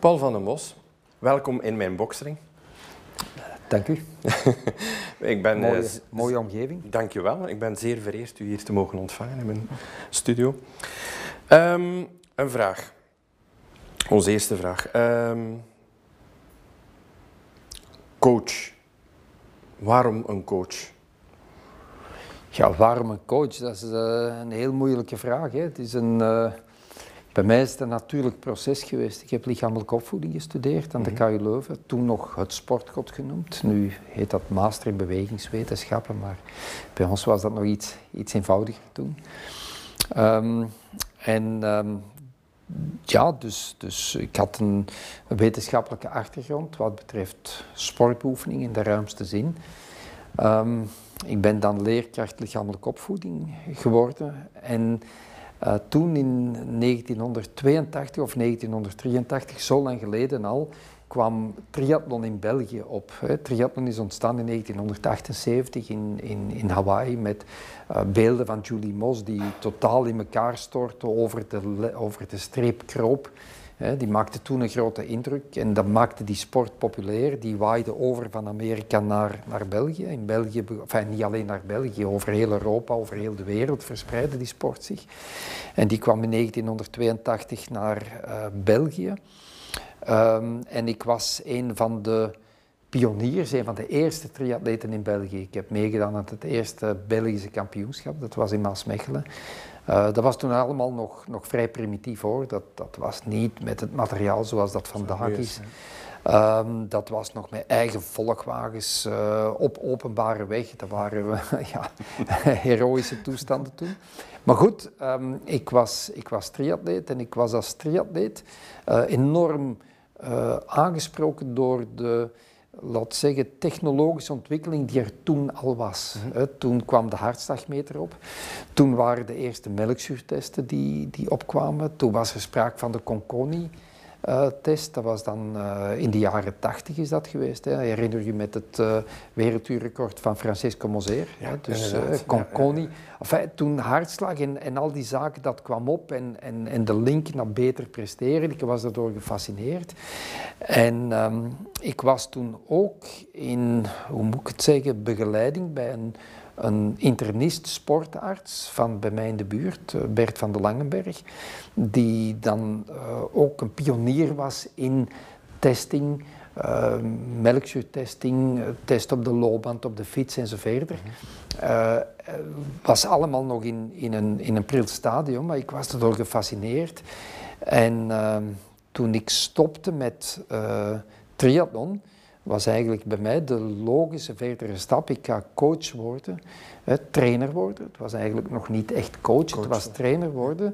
Paul van den Bos, welkom in mijn boksring. Dank u. ik ben, mooie, uh, mooie omgeving. Dank je wel. Ik ben zeer vereerd u hier te mogen ontvangen in mijn studio. Um, een vraag. Onze eerste vraag. Um, coach. Waarom een coach? Ja, waarom een coach? Dat is uh, een heel moeilijke vraag. Hè. Het is een, uh, bij mij is het een natuurlijk proces geweest. Ik heb lichamelijke opvoeding gestudeerd aan de KU Leuven. Toen nog het sportgod genoemd. Nu heet dat master in bewegingswetenschappen, maar bij ons was dat nog iets, iets eenvoudiger toen. Um, en um, ja, dus, dus ik had een, een, wetenschappelijke achtergrond wat betreft sportbeoefening in de ruimste zin. Um, ik ben dan leerkracht lichamelijke opvoeding geworden. En uh, toen in 1982 of 1983, zo lang geleden al, kwam triathlon in België op. Hè. Triathlon is ontstaan in 1978 in, in, in Hawaii met uh, beelden van Julie Moss die totaal in elkaar stortte, over de, over de streep kroop. Die maakte toen een grote indruk en dat maakte die sport populair. Die waaide over van Amerika naar, naar België. In België, enfin, niet alleen naar België, over heel Europa, over heel de wereld verspreidde die sport zich. En die kwam in 1982 naar uh, België. Um, en ik was een van de pioniers, een van de eerste triatleten in België. Ik heb meegedaan aan het eerste Belgische kampioenschap, dat was in Maasmechelen. Uh, dat was toen allemaal nog, nog vrij primitief hoor. Dat, dat was niet met het materiaal zoals dat vandaag is. Um, dat was nog met eigen volkwagens uh, op openbare weg. Dat waren ja, heroïsche toestanden toen. Maar goed, um, ik, was, ik was triatleet en ik was als triatleet uh, enorm aangesproken door de, laat zeggen, technologische ontwikkeling die er toen al was. Mm -hmm. toen kwam de hartslagmeter op. Toen waren de eerste melkzuurtesten die, die opkwamen. Toen was er sprake van de Conconi. Uh, test. Dat was dan uh, in de jaren 80 is dat geweest. Hè. Herinner je met het uh, van Francesco Moser. Ja, dus Conconi. Ja. Enfin, toen hartslag en, en al die zaken, dat kwam op en, en, en de link naar beter presteren. Ik was daardoor gefascineerd. En um, ik was toen ook in, hoe moet ik het zeggen, begeleiding bij een een internist sportarts van bij mij in de buurt, Bert van de Langenberg, die dan uh, ook een pionier was in testing, uh, melkzuurtesting, test op de loopband, op de fiets en zo verder. Uh, was allemaal nog in, in, een, in een pril stadium, maar ik was erdoor gefascineerd. En toen ik stopte met triathlon, was eigenlijk bij mij de logische verdere stap. Ik ga coach worden, hè, trainer worden. Het was eigenlijk nog niet echt coach, coach het was trainer worden.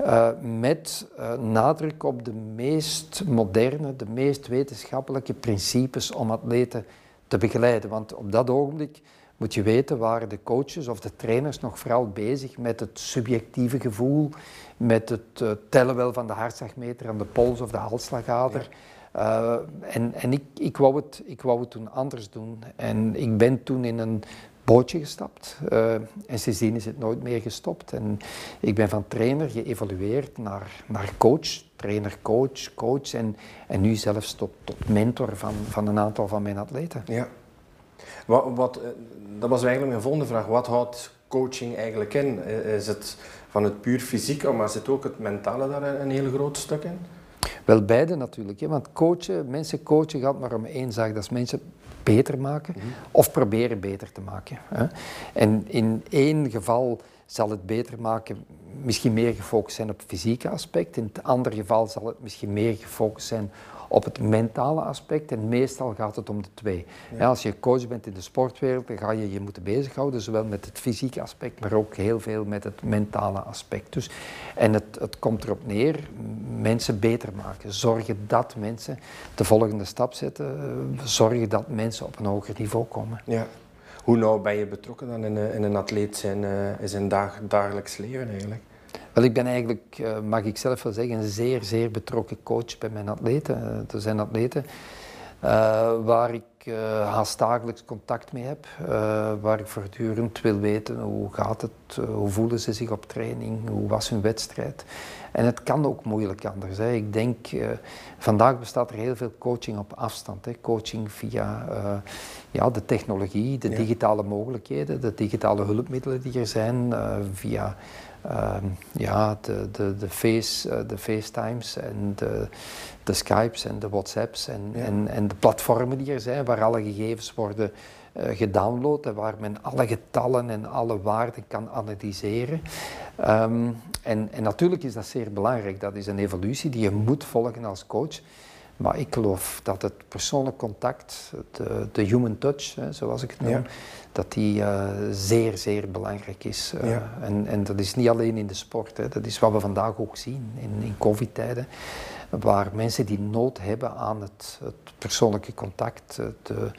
Uh, met uh, nadruk op de meest moderne, de meest wetenschappelijke principes om atleten te begeleiden. Want op dat ogenblik, moet je weten, waren de coaches of de trainers nog vooral bezig met het subjectieve gevoel, met het uh, tellen wel van de hartslagmeter aan de pols of de halsslagader. Ja. Uh, en ik, ik, wou het, ik wou het toen anders doen. En ik ben toen in een bootje gestapt. Uh, en sindsdien is het nooit meer gestopt. En ik ben van trainer geëvolueerd naar, naar coach, trainer, coach, coach. En, en nu zelfs tot, mentor van, van een aantal van mijn atleten. Ja. Wat, wat, dat was eigenlijk mijn volgende vraag. Wat houdt coaching eigenlijk in? Is het van het puur fysieke, maar zit ook het mentale daar een heel groot stuk in? Wel beide natuurlijk, hè? want coachen, mensen coachen gaat maar om één zaak, dat is mensen beter maken mm-hmm. of proberen beter te maken. Hè? En in één geval zal het beter maken misschien meer gefocust zijn op het fysieke aspect, in het andere geval zal het misschien meer gefocust zijn op het mentale aspect en meestal gaat het om de twee. Ja. Als je coach bent in de sportwereld, dan ga je je moeten bezighouden, zowel met het fysieke aspect, maar ook heel veel met het mentale aspect. Dus, en het, het komt erop neer, mensen beter maken. Zorgen dat mensen de volgende stap zetten, zorgen dat mensen op een hoger niveau komen. Ja. Hoe nou ben je betrokken dan in, in een atleet zijn, uh, in zijn dag, dagelijks leven eigenlijk? Wel, ik ben eigenlijk, uh, mag ik zelf wel zeggen, een zeer, zeer betrokken coach bij mijn atleten. Uh, er zijn atleten waar ik haast dagelijks contact mee heb, waar ik voortdurend wil weten hoe gaat het, hoe voelen ze zich op training, hoe was hun wedstrijd. En het kan ook moeilijk anders. Hè. Ik denk, uh, vandaag bestaat er heel veel coaching op afstand. Hè. Coaching via uh, ja, de technologie, de digitale mogelijkheden, de digitale hulpmiddelen die er zijn, uh, via ehm, ja, de, de, de, face, de FaceTimes en de, de Skypes en de WhatsApps en, en, en de platformen die er zijn, waar alle gegevens worden uh, gedownload en waar men alle getallen en alle waarden kan analyseren. Um, en, en, natuurlijk is dat zeer belangrijk. Dat is een evolutie die je moet volgen als coach. Maar ik geloof dat het persoonlijk contact, de, de human touch, hè, zoals ik het noem, dat die uh, zeer, zeer belangrijk is. Uh, ja. en, en, dat is niet alleen in de sport, hè. dat is wat we vandaag ook zien in, in covid-tijden waar mensen die nood hebben aan het, het persoonlijke contact, de,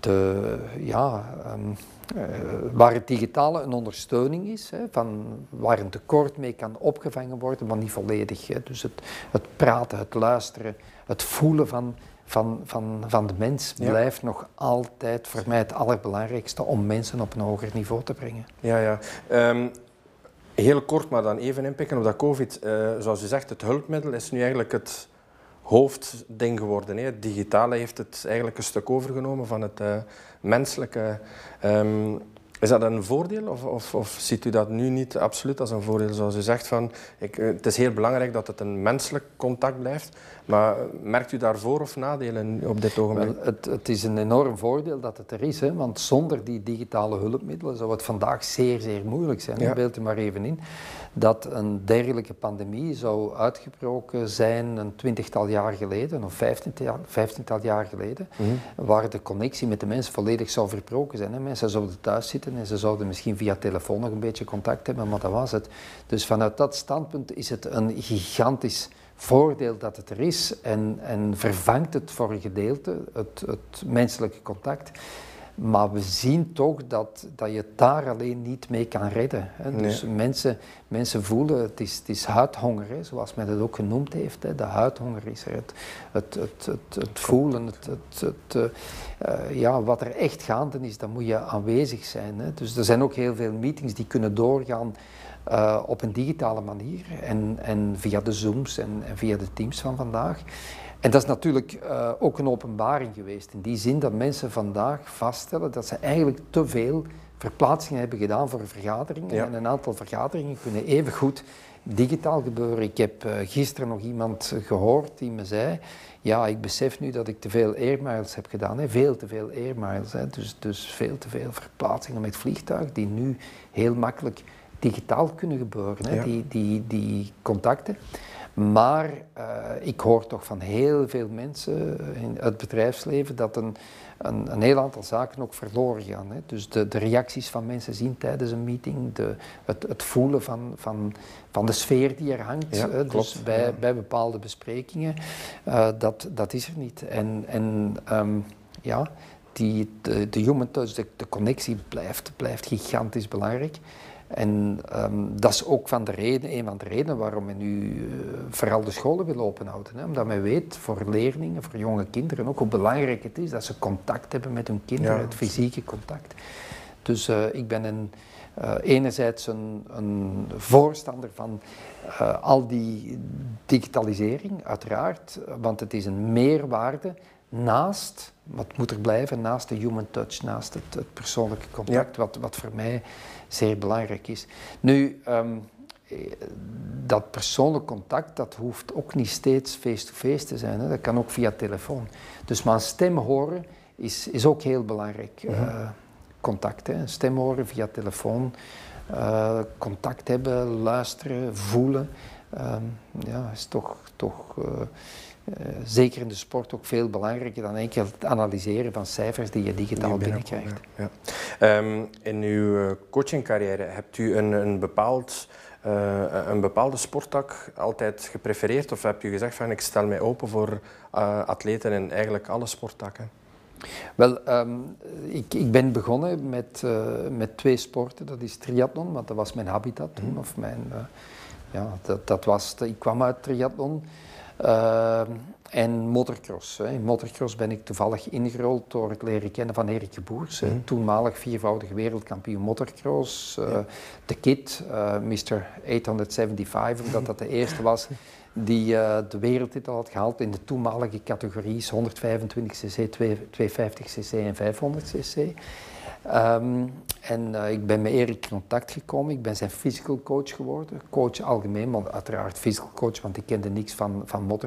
de, ja, um, uh, waar het digitale een ondersteuning is, hè, van waar een tekort mee kan opgevangen worden, maar niet volledig. Hè. Dus het, het praten, het luisteren, het voelen van, van, van, van de mens ja. blijft nog altijd voor mij het allerbelangrijkste om mensen op een hoger niveau te brengen. Ja, ja. Um, heel kort, maar dan even inpikken op dat COVID. Uh, zoals u zegt, het hulpmiddel is nu eigenlijk het hoofdding geworden. Hè. Het digitale heeft het eigenlijk een stuk overgenomen van het uh, menselijke. Um, is dat een voordeel of, of, of, ziet u dat nu niet absoluut als een voordeel? Zoals u zegt, van, ik, eh, het is heel belangrijk dat het een menselijk contact blijft. Maar merkt u daar voor- of nadelen op dit ogenblik? Wel, het, het, is een enorm voordeel dat het er is. Hè, want zonder die digitale hulpmiddelen zou het vandaag zeer, zeer moeilijk zijn. Ja. Beeld u maar even in dat een dergelijke pandemie zou uitgebroken zijn een twintigtal jaar geleden of vijftiental, vijftiental jaar geleden, mm -hmm. waar de connectie met de mensen volledig zou verbroken zijn. Hè. Mensen zouden thuis zitten en ze zouden misschien via telefoon nog een beetje contact hebben, maar dat was het. Dus vanuit dat standpunt is het een gigantisch voordeel dat het er is en, en vervangt het voor een gedeelte het, het menselijke contact. Maar we zien toch dat, dat je daar alleen niet mee kan redden. Hè. Dus nee. mensen, mensen voelen, het is, het is huidhonger, hè, zoals men het ook genoemd heeft. Hè. De huidhonger is er. Het, het, het, het, het voelen, het, het, het, uh, ja, wat er echt gaande is, dan moet je aanwezig zijn. Hè. Dus er zijn ook heel veel meetings die kunnen doorgaan uh, op een digitale manier. En, en via de Zooms en, en via de Teams van vandaag. En dat is natuurlijk uh, ook een openbaring geweest. In die zin dat mensen vandaag vaststellen dat ze eigenlijk te veel verplaatsingen hebben gedaan voor vergaderingen. Ja. En een aantal vergaderingen kunnen even goed digitaal gebeuren. Ik heb uh, gisteren nog iemand gehoord die me zei: Ja, ik besef nu dat ik te veel airmiles heb gedaan. Hè. Veel te veel airmiles. Hè. Dus, dus veel te veel verplaatsingen met vliegtuig die nu heel makkelijk digitaal kunnen gebeuren. Hè. Ja. Die, die, die contacten. Maar uh, ik hoor toch van heel veel mensen in het bedrijfsleven dat een, een, een heel aantal zaken ook verloren gaan. Hè. Dus de, de, reacties van mensen zien tijdens een meeting, de, het, het, voelen van, van, van de sfeer die er hangt, ja, hè. dus bij, ja. bij bepaalde besprekingen, uh, dat, dat is er niet. En, en um, ja, die, de, de human touch, de, de connectie blijft, blijft gigantisch belangrijk. En um, dat is ook van de reden, een van de redenen waarom men nu uh, vooral de scholen wil openhouden. Hè? Omdat men weet voor leerlingen, voor jonge kinderen ook hoe belangrijk het is dat ze contact hebben met hun kinderen, ja. het fysieke contact. Dus uh, ik ben een, uh, enerzijds een, een, voorstander van al die digitalisering, uiteraard, want het is een meerwaarde naast, wat moet er blijven, naast de human touch, naast het, het persoonlijke contact, ja. wat, wat voor mij zeer belangrijk is. Nu, um, dat persoonlijk contact, dat hoeft ook niet steeds face-to-face -face te zijn. Hè. Dat kan ook via telefoon. Dus maar een stem horen is, is ook heel belangrijk. Uh, uh, contact, hè. een stem horen via telefoon. Uh, contact hebben, luisteren, voelen. Um, ja, is toch, toch uh, zeker in de sport ook veel belangrijker dan enkel het analyseren van cijfers die je digitaal binnenkrijgt. Ja, ja. Um, in uw coachingcarrière hebt u een, een, bepaald, uh, een bepaalde sporttak altijd geprefereerd of hebt u gezegd van ik stel mij open voor uh, atleten in eigenlijk alle sporttakken? Wel, um, ik, ik, ben begonnen met, met twee sporten. Dat is triathlon, want dat was mijn habitat toen. Mm. Of mijn, ja, dat, dat was, ik kwam uit triathlon. Ehm, en motocross. Hè. In motocross ben ik toevallig ingerold door het leren kennen van Erik Boers, mm toenmalig viervoudig wereldkampioen motocross. Uh, De Kid, uh, Mr. 875, omdat dat de eerste was die uh, de wereldtitel had gehaald in de toenmalige categorie's 125cc, 250cc en 500cc. Um, en uh, ik ben met Erik in contact gekomen. Ik ben zijn physical coach geworden. Coach algemeen, maar uiteraard physical coach, want ik kende niks van, van.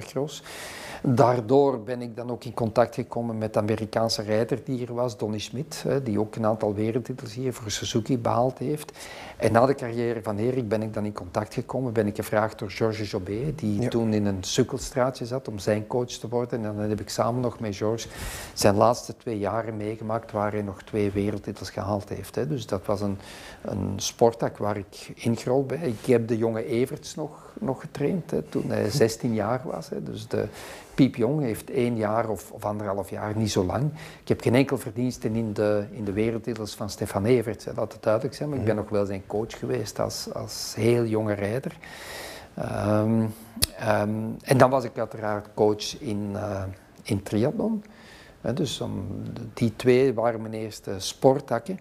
Daardoor ben ik dan ook in contact gekomen met de Amerikaanse rijder die hier was, Donny Schmidt, die ook een aantal wereldtitels hier voor Suzuki behaald heeft. En na de carrière van Erik ben ik dan in contact gekomen, ben ik gevraagd door Georges Jobé, die toen in een sukkelstraatje zat om zijn coach te worden. En dan heb ik samen nog met Georges zijn laatste twee jaren meegemaakt waar hij nog twee wereldtitels gehaald heeft. Hè. Dus dat was een, een sporttak waar ik ingerold ben. Ik heb de jonge Everts nog, nog getraind hè, toen hij 16 jaar was. Hè. Dus de Piep Jong heeft één jaar of, of, anderhalf jaar, niet zo lang. Ik heb geen enkel verdienste in de, in de wereldtitels van Stefan Everts, hè, laat het duidelijk zijn. Maar ik ben nog wel zijn coach geweest als, als heel jonge rijder. Um, um, en dan was ik uiteraard coach in, uh, in triathlon. dus um, die twee waren mijn eerste sporttakken.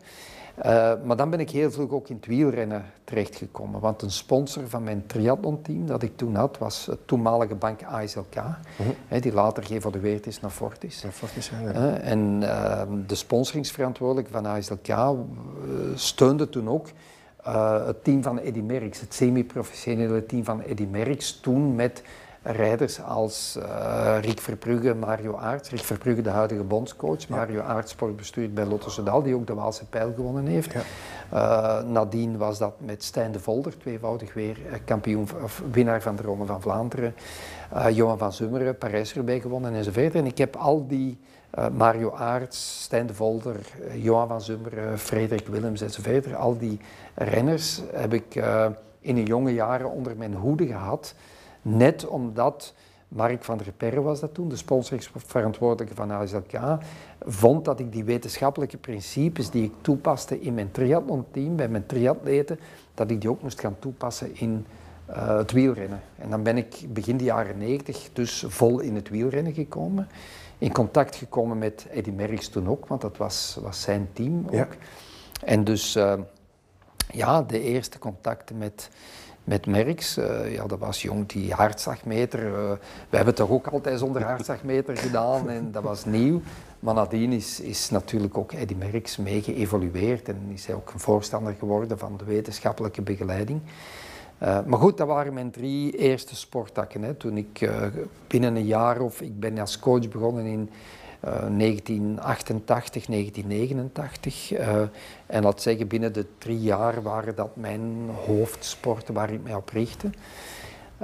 Uh, maar dan ben ik heel vroeg ook in het wielrennen terechtgekomen. Want een sponsor van mijn triathlonteam dat ik toen had, was het toenmalige bank ASLK. Mm -hmm. die later geëvolueerd is naar Fortis. Ja, Fortis ja, uh, en uh, de sponsoringsverantwoordelijke van ASLK steunde toen ook het team van Eddy Merckx, het semi-professionele team van Eddy Merckx, toen met rijders als uh, Rick Verbrugge, Mario Aerts. Rick Verbrugge, de huidige bondscoach. Mario Aerts, sportbestuurd bij Lotto Soudal, die ook de Waalse Pijl gewonnen heeft. Uh, nadien was dat met Stijn de Volder, tweevoudig weer kampioen, of winnaar van de Ronde van Vlaanderen. Uh, Johan van Zummeren, Parijs erbij gewonnen enzovoort. En ik heb al die Mario Aerts, Stijn de Volder, Johan van Zummeren, Frederik Willems enzovoort. Al die renners heb ik in de jonge jaren onder mijn hoede gehad. Net omdat Mark van der Perre was dat toen, de sponsoringsverantwoordelijke van ASLK, vond dat ik die wetenschappelijke principes die ik toepaste in mijn triathlon-team, bij mijn triatleten, dat ik die ook moest gaan toepassen in uh, het wielrennen. En dan ben ik begin de jaren 90 dus vol in het wielrennen gekomen. In contact gekomen met Eddy Merckx toen ook, want dat was, was zijn team ook. Ja. En dus uh, ja, de eerste contacten met met Merks. Uh, ja, dat was jong, die hartslagmeter. Uh, we hebben toch ook altijd zonder hartslagmeter gedaan en dat was nieuw. Maar nadien is, is natuurlijk ook Eddy Merks mee geëvolueerd en is hij ook een voorstander geworden van de wetenschappelijke begeleiding. Uh, maar goed, dat waren mijn drie eerste sporttakken. Hè. Toen ik binnen een jaar of ik ben als coach begonnen in 1988, 1989. Uh, en laat zeggen, binnen de drie jaar waren dat mijn hoofdsporten waar ik mij op richtte.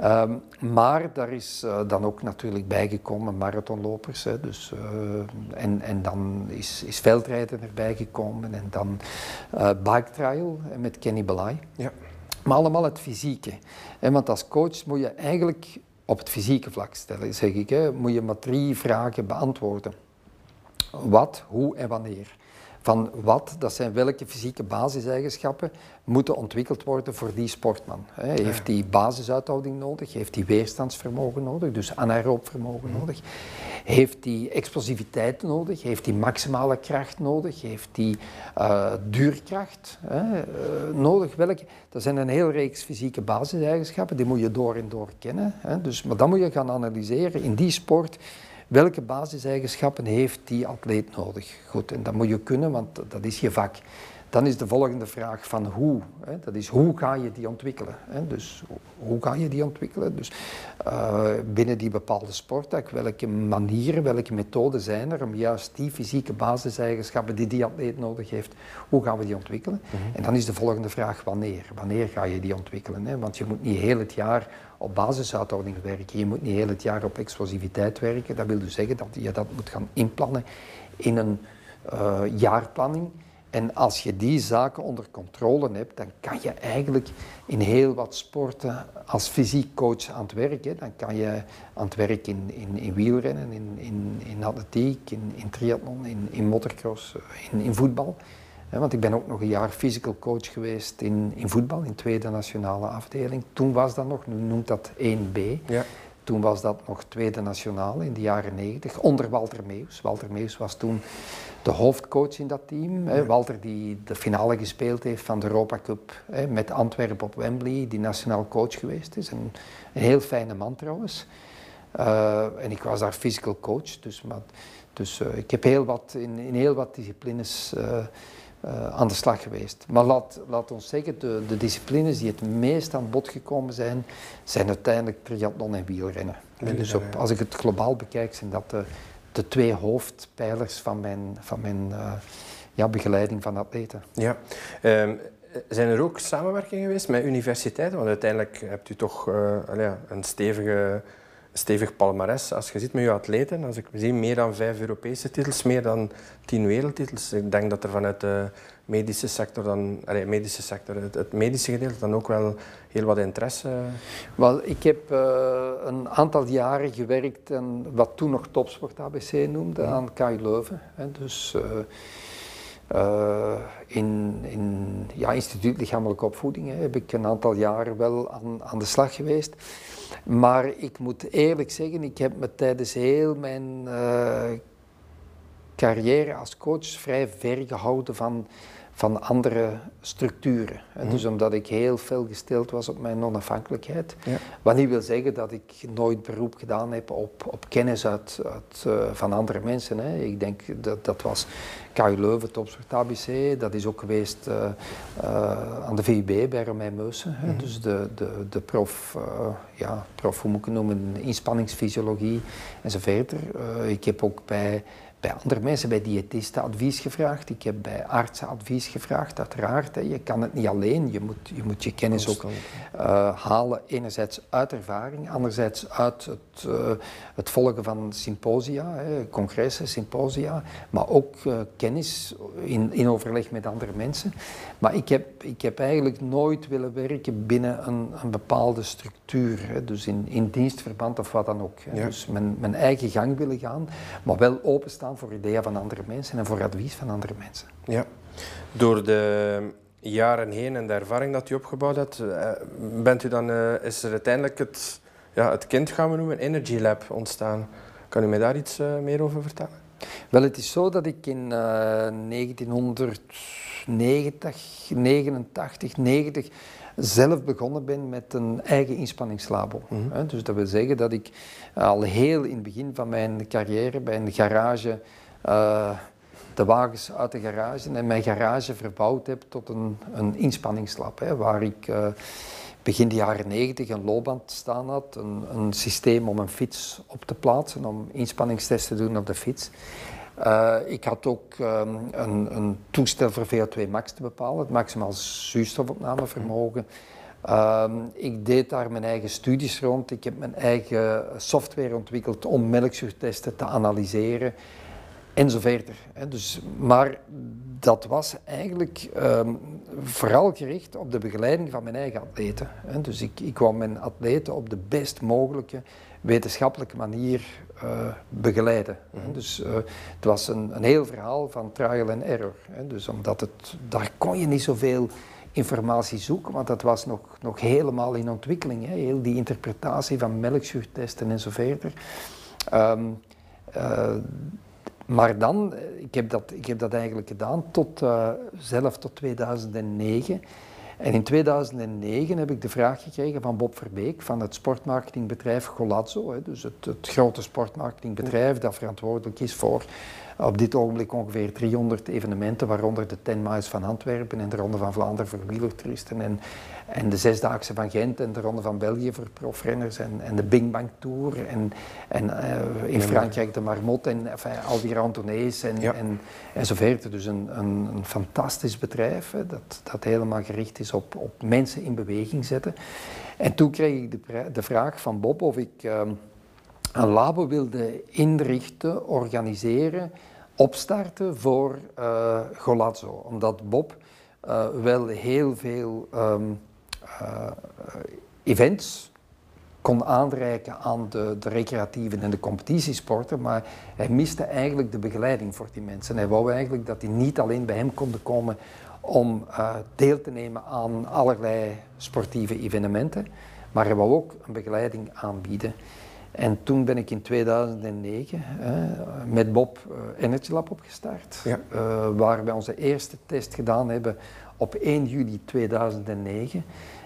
Um, maar daar is uh, dan ook natuurlijk bijgekomen marathonlopers. Hè, dus, uh, en, en dan is, is veldrijden erbij gekomen en dan uh, bike trial met Kenny Belay. Ja. Maar allemaal het fysieke. Hè, want als coach moet je eigenlijk op het fysieke vlak stellen, zeg ik. Hè, moet je maar drie vragen beantwoorden. Wat, hoe en wanneer. Van wat, dat zijn welke fysieke basiseigenschappen moeten ontwikkeld worden voor die sportman. Heeft die basisuithouding nodig? Heeft die weerstandsvermogen nodig? Dus anaeroop vermogen mhm. nodig? Heeft die explosiviteit nodig? Heeft die maximale kracht nodig? Heeft die uh, duurkracht uh, nodig? Welke? Dat zijn een heel reeks fysieke basiseigenschappen, die moet je door en door kennen. Hè. Dus, maar dan moet je gaan analyseren in die sport Welke basiseigenschappen heeft die atleet nodig? Goed, en dat moet je kunnen, want dat is je vak. Dan is de volgende vraag van hoe. Hè? Dat is hoe ga je die ontwikkelen? Hè? Dus hoe ga je die ontwikkelen? Dus uh, binnen die bepaalde sporttak, welke manieren, welke methoden zijn er om juist die fysieke basiseigenschappen die die atleet nodig heeft, hoe gaan we die ontwikkelen? Mm -hmm. En dan is de volgende vraag wanneer? Wanneer ga je die ontwikkelen? Hè? Want je moet niet heel het jaar op basisuithouding werken. Je moet niet heel het jaar op explosiviteit werken. Dat wil dus zeggen dat je dat moet gaan inplannen in een uh, jaarplanning. En als je die zaken onder controle hebt, dan kan je eigenlijk in heel wat sporten als fysiek coach aan het werk. Dan kan je aan het werk in, in, wielrennen, in, in, in atletiek, in, in triathlon, in, in motocross, in, in voetbal. Want ik ben ook nog een jaar physical coach geweest in, in voetbal, in tweede nationale afdeling. Toen was dat nog, nu noemt dat 1B. Ja. Toen was dat nog tweede nationale in de jaren 90, onder Walter Meus. Walter Meus was toen de hoofdcoach in dat team. Walter die de finale gespeeld heeft van de Europa Cup met Antwerpen op Wembley, die nationaal coach geweest is. Een, een heel fijne man trouwens. Uh, en ik was daar physical coach, dus, maar, dus uh, ik heb heel wat, in, in heel wat disciplines uh, aan de slag geweest. Maar laat, laat ons zeggen, de, de, disciplines die het meest aan bod gekomen zijn, zijn uiteindelijk triathlon en wielrennen. En dus op, als ik het globaal bekijk, zijn dat de, de twee hoofdpijlers van mijn, van mijn ja, begeleiding van atleten. Ja. Um, zijn er ook samenwerkingen geweest met universiteiten? Want uiteindelijk hebt u toch een stevige stevig palmares. Als je ziet met je atleten, als ik zie meer dan vijf Europese titels, meer dan tien wereldtitels. Ik denk dat er vanuit de medische sector, dan, allee, medische sector het, het, medische gedeelte, dan ook wel heel wat interesse. Wel, ik heb uh, een aantal jaren gewerkt aan wat toen nog Topsport ABC noemde, aan KU Leuven. Hè, dus, uh, uh, in, in ja, instituut lichamelijke opvoeding hè, heb ik een aantal jaren wel aan, aan de slag geweest. Maar ik moet eerlijk zeggen, ik heb me tijdens heel mijn uh, carrière als coach vrij ver gehouden van van andere structuren. Mm Dus omdat ik heel veel gesteld was op mijn onafhankelijkheid. Ja. Wat niet wil zeggen dat ik nooit beroep gedaan heb op, op kennis uit, uit uh, van andere mensen. Hè. Ik denk dat dat was KU Leuven, Topsport ABC. Dat is ook geweest uh, uh, aan de VUB bij Romein Meusen. Mm Dus de, de, de prof, ja, prof, hoe moet ik het noemen, inspanningsfysiologie enzovoort. ik heb ook bij bij andere mensen, bij diëtisten advies gevraagd. Ik heb bij artsen advies gevraagd, uiteraard. Hè. Je kan het niet alleen, je moet je, moet je kennis ook uh, halen. Enerzijds uit ervaring, anderzijds uit het, uh, het volgen van symposia, hè, congressen, symposia. Maar ook uh, kennis in, in overleg met andere mensen. Maar ik heb, ik heb eigenlijk nooit willen werken binnen een, een bepaalde structuur. Hè. Dus in, in dienstverband of wat dan ook. Ja. Dus mijn, mijn eigen gang willen gaan, maar wel openstaan voor ideeën van andere mensen en voor advies van andere mensen. Ja. Door de jaren heen en de ervaring dat u opgebouwd hebt, eh, bent u dan, uh, is er uiteindelijk het, ja, het kind, gaan we noemen, Energy Lab ontstaan. Kan u mij daar iets uh, meer over vertellen? Wel, het is zo dat ik in 1990, 89, 90 zelf begonnen ben met een eigen inspanningslabo. Mm -hmm. Dus dat wil zeggen dat ik al heel in het begin van mijn carrière bij een garage uh, de wagens uit de garage en mijn garage verbouwd heb tot een, een inspanningslab, hè, waar ik uh, begin de jaren 90 een loopband staan had, een, een, systeem om een fiets op te plaatsen, om inspanningstesten te doen op de fiets. Uh, ik had ook um, een, een, toestel voor VO2 max te bepalen, het maximaal zuurstofopnamevermogen. Um, ik deed daar mijn eigen studies rond. Ik heb mijn eigen software ontwikkeld om melkzuurtesten te analyseren en zo verder. Dus, maar dat was eigenlijk um, vooral gericht op de begeleiding van mijn eigen atleten. Dus ik, ik wou mijn atleten op de best mogelijke wetenschappelijke manier uh, begeleiden. Mm -hmm. Dus uh, het was een, een heel verhaal van trial and error. Dus omdat het, daar kon je niet zoveel informatie zoeken, want dat was nog, nog helemaal in ontwikkeling. Hè? Heel die interpretatie van melkzuurtesten en zo verder. Um, uh, maar dan, ik heb dat, ik heb dat eigenlijk gedaan tot, zelf tot 2009. En in 2009 heb ik de vraag gekregen van Bob Verbeek van het sportmarketingbedrijf Golazzo. Dus het, het grote sportmarketingbedrijf dat verantwoordelijk is voor op dit ogenblik ongeveer 300 evenementen, waaronder de 10 Miles van Antwerpen en de Ronde van Vlaanderen voor wielertoeristen en, en de Zesdaagse van Gent en de Ronde van België voor profrenners en, en de Bing Bang Tour en, en uh, in Frankrijk de Marmot en enfin, al die randonnees en, ja. en, en zo verder. Dus een, een, een fantastisch bedrijf hè, dat, dat helemaal gericht is op, op mensen in beweging zetten. En toen kreeg ik de, de vraag van Bob of ik... Uh, een labo wilde inrichten, organiseren, opstarten voor uh, Golazzo. Omdat Bob uh, wel heel veel um, uh, events kon aanreiken aan de, de, recreatieve en de competitiesporten, maar hij miste eigenlijk de begeleiding voor die mensen. Hij wou eigenlijk dat die niet alleen bij hem konden komen om deel te nemen aan allerlei sportieve evenementen, maar hij wou ook een begeleiding aanbieden. En toen ben ik in 2009 met Bob uh, Energy Lab opgestart. Ja. Waar we onze eerste test gedaan hebben op 1 juli 2009.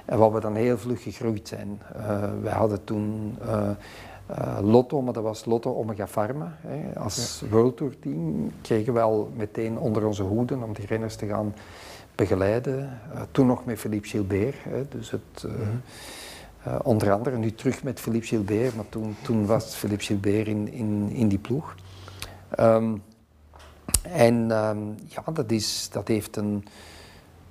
En waar we dan heel vlug gegroeid zijn. Uh, wij hadden toen Lotto, maar dat was Lotto Omega Pharma. Hè. Als ja. World Tour team kregen we al meteen onder onze hoeden om die renners te gaan begeleiden. toen nog met Philippe Gilbert. Hè. Dus het... Mm -hmm uh, onder andere nu terug met Philippe Gilbert, maar toen, toen was Philippe Gilbert in, in, in die ploeg. Um, en um, ja, dat, is, dat heeft een,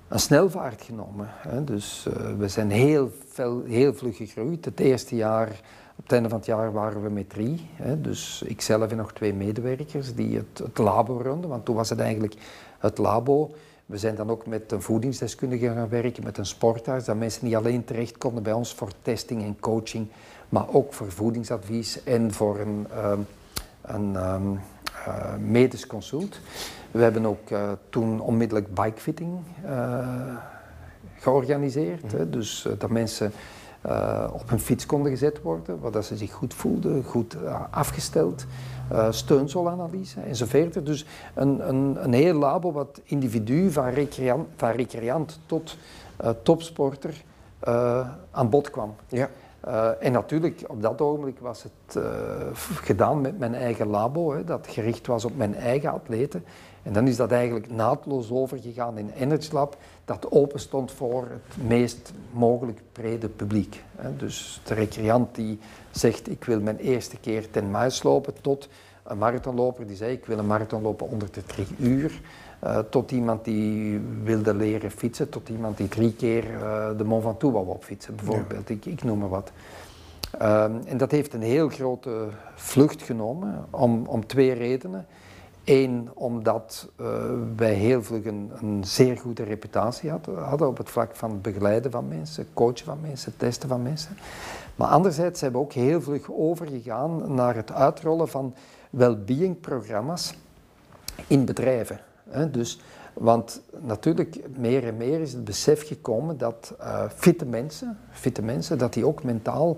een snelvaart genomen. Hè. Dus uh, we zijn heel, veel, heel vlug gegroeid. Het eerste jaar, op het einde van het jaar waren we met drie. Hè. Dus ikzelf en nog twee medewerkers die het, het labo runden. Want toen was het eigenlijk het labo we zijn dan ook met een voedingsdeskundige gaan werken, met een sportarts, dat mensen niet alleen terecht konden bij ons voor testing en coaching, maar ook voor voedingsadvies en voor een, um, een um, uh, medisch consult. We hebben ook uh, toen onmiddellijk bikefitting uh, georganiseerd. Hè, dus dat mensen op hun fiets konden gezet worden, waar ze zich goed voelden, goed afgesteld uh, steunsolanalyse enzovoort. Dus een, een, een heel labo wat individu van recreant, van recreant tot uh, topsporter uh, aan bod kwam. Ja. en natuurlijk, op dat ogenblik was het gedaan met mijn eigen labo, hè, dat gericht was op mijn eigen atleten. En dan is dat eigenlijk naadloos overgegaan in Energy Lab, dat open stond voor het meest mogelijk brede publiek. Dus de recreant die zegt, ik wil mijn eerste keer ten miles lopen, tot een marathonloper die zei, ik wil een marathon lopen onder de drie uur. Uh, tot iemand die wilde leren fietsen, tot iemand die drie keer uh, de Mont Ventoux wou opfietsen, bijvoorbeeld. Ik, ik, noem maar wat. Uh, en dat heeft een heel grote vlucht genomen, om, om twee redenen. Eén, omdat uh, wij heel vlug een, een, zeer goede reputatie hadden, op het vlak van het begeleiden van mensen, coachen van mensen, testen van mensen. Maar anderzijds zijn we ook heel vlug overgegaan naar het uitrollen van well-being programma's in bedrijven. Dus, want natuurlijk, meer en meer is het besef gekomen dat uh, fitte mensen, fitte mensen, dat die ook mentaal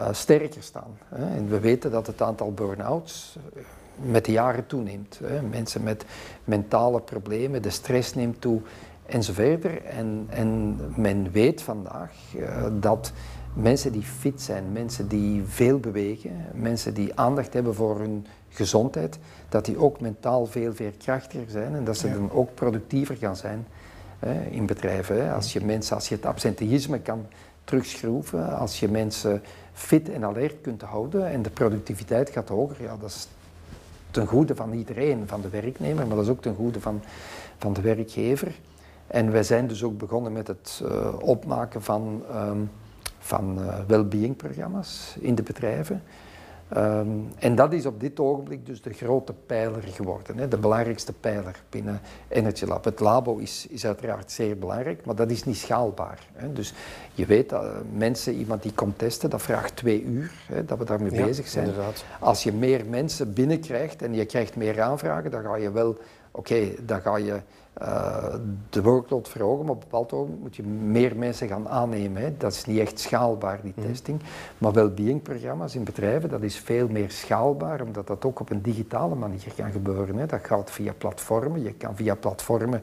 uh, sterker staan. En we weten dat het aantal burn-outs eh, met de jaren toeneemt. Hè. Mensen met mentale problemen, de stress neemt toe enzovoort. En, en men weet vandaag uh, dat mensen die fit zijn, mensen die veel bewegen, mensen die aandacht hebben voor hun gezondheid, dat die ook mentaal veel veerkrachtiger zijn en dat ze dan ook productiever gaan zijn hè, in bedrijven. Hè. Als je mensen, als je het absenteïsme kan terugschroeven, als je mensen fit en alert kunt houden en de productiviteit gaat hoger, ja, dat is ten goede van iedereen, van de werknemer, maar dat is ook ten goede van, van de werkgever. En wij zijn dus ook begonnen met het uh, opmaken van, um, van uh, well-being programma's in de bedrijven. Um, en dat is op dit ogenblik dus de grote pijler geworden, hè, de belangrijkste pijler binnen Energy Lab. Het labo is, is uiteraard zeer belangrijk, maar dat is niet schaalbaar. Hè. Dus je weet dat mensen, iemand die komt testen, dat vraagt twee uur hè, dat we daarmee ja, bezig zijn. Inderdaad. Als je meer mensen binnenkrijgt en je krijgt meer aanvragen, dan ga je wel, oké, okay, dan ga je uh, de workload verhogen, maar op een bepaald ogenblik moet je meer mensen gaan aannemen. Hè. Dat is niet echt schaalbaar, die mhm. testing. Maar well-being-programma's in bedrijven, dat is veel meer schaalbaar, omdat dat ook op een digitale manier kan gebeuren. Hè. Dat gaat via platformen. Je kan via platformen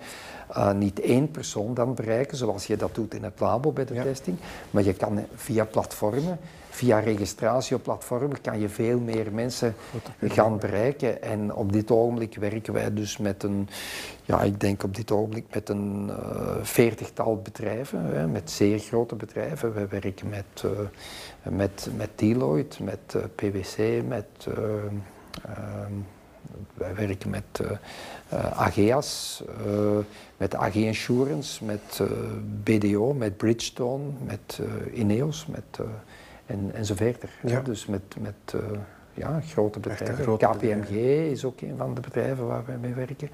uh, niet één persoon dan bereiken, zoals je dat doet in het labo bij de testing, maar je kan via platformen via registratie op platformen kan je veel meer mensen gaan bereiken. En op dit ogenblik werken wij dus met een, ja, ik denk op dit ogenblik met een uh, veertigtal bedrijven, hè, met zeer grote bedrijven. Wij werken met, uh, met, met Deloitte, met uh, PwC, met... Ehm, wij werken met AGEAS, met AG Insurance, met BDO, met Bridgestone, met Ineos, met en, en zo verder. Ja. Dus met, met uh, ja, grote bedrijven. Grote KPMG bedrijven. is ook een van de bedrijven waar wij mee werken.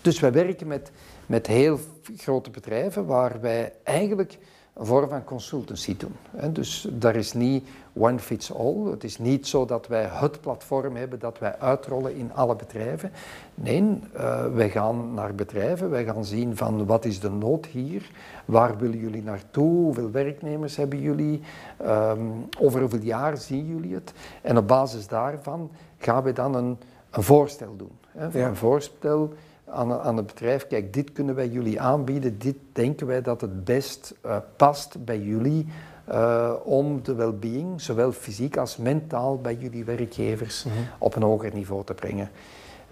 Dus wij werken met, met heel grote bedrijven waar wij eigenlijk vorm van consultancy doen. Dus daar is niet one fits all. Het is niet zo dat wij het platform hebben dat wij uitrollen in alle bedrijven. Nee, uh, wij gaan naar bedrijven, wij gaan zien van wat is de nood hier, waar willen jullie naartoe, hoeveel werknemers hebben jullie, um, over hoeveel jaar zien jullie het. En op basis daarvan gaan we dan een, een voorstel doen. Hè. Een voorstel aan, aan het bedrijf, kijk, dit kunnen wij jullie aanbieden, dit denken wij dat het best uh, past bij jullie uh, om de well-being, zowel fysiek als mentaal, bij jullie werkgevers mm -hmm. op een hoger niveau te brengen.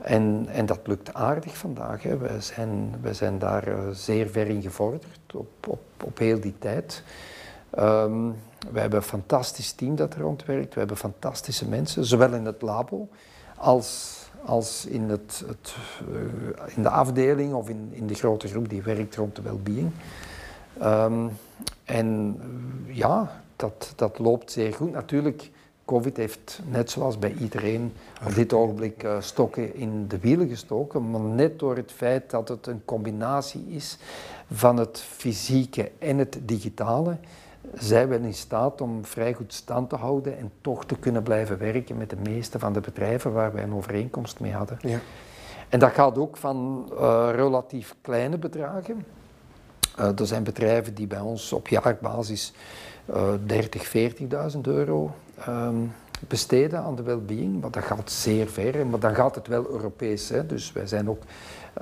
En, en dat lukt aardig vandaag. Hè. We, zijn, we zijn daar uh, zeer ver in gevorderd op, op, op heel die tijd. Um, we hebben een fantastisch team dat er rondwerkt. We hebben fantastische mensen, zowel in het labo als als in, het, het, uh, in de afdeling of in, in de grote groep die werkt rond de well-being. Um, en uh, ja, dat, dat loopt zeer goed. Natuurlijk, COVID heeft net zoals bij iedereen op dit ogenblik uh, stokken in de wielen gestoken, maar net door het feit dat het een combinatie is van het fysieke en het digitale, zijn we in staat om vrij goed stand te houden en toch te kunnen blijven werken met de meeste van de bedrijven waar wij een overeenkomst mee hadden. Ja. En dat gaat ook van uh, relatief kleine bedragen. Uh, er zijn bedrijven die bij ons op jaarbasis uh, 30, 40.000 euro um, besteden aan de well-being, maar dat gaat zeer ver. Maar dan gaat het wel Europees. Hè. Dus wij zijn ook,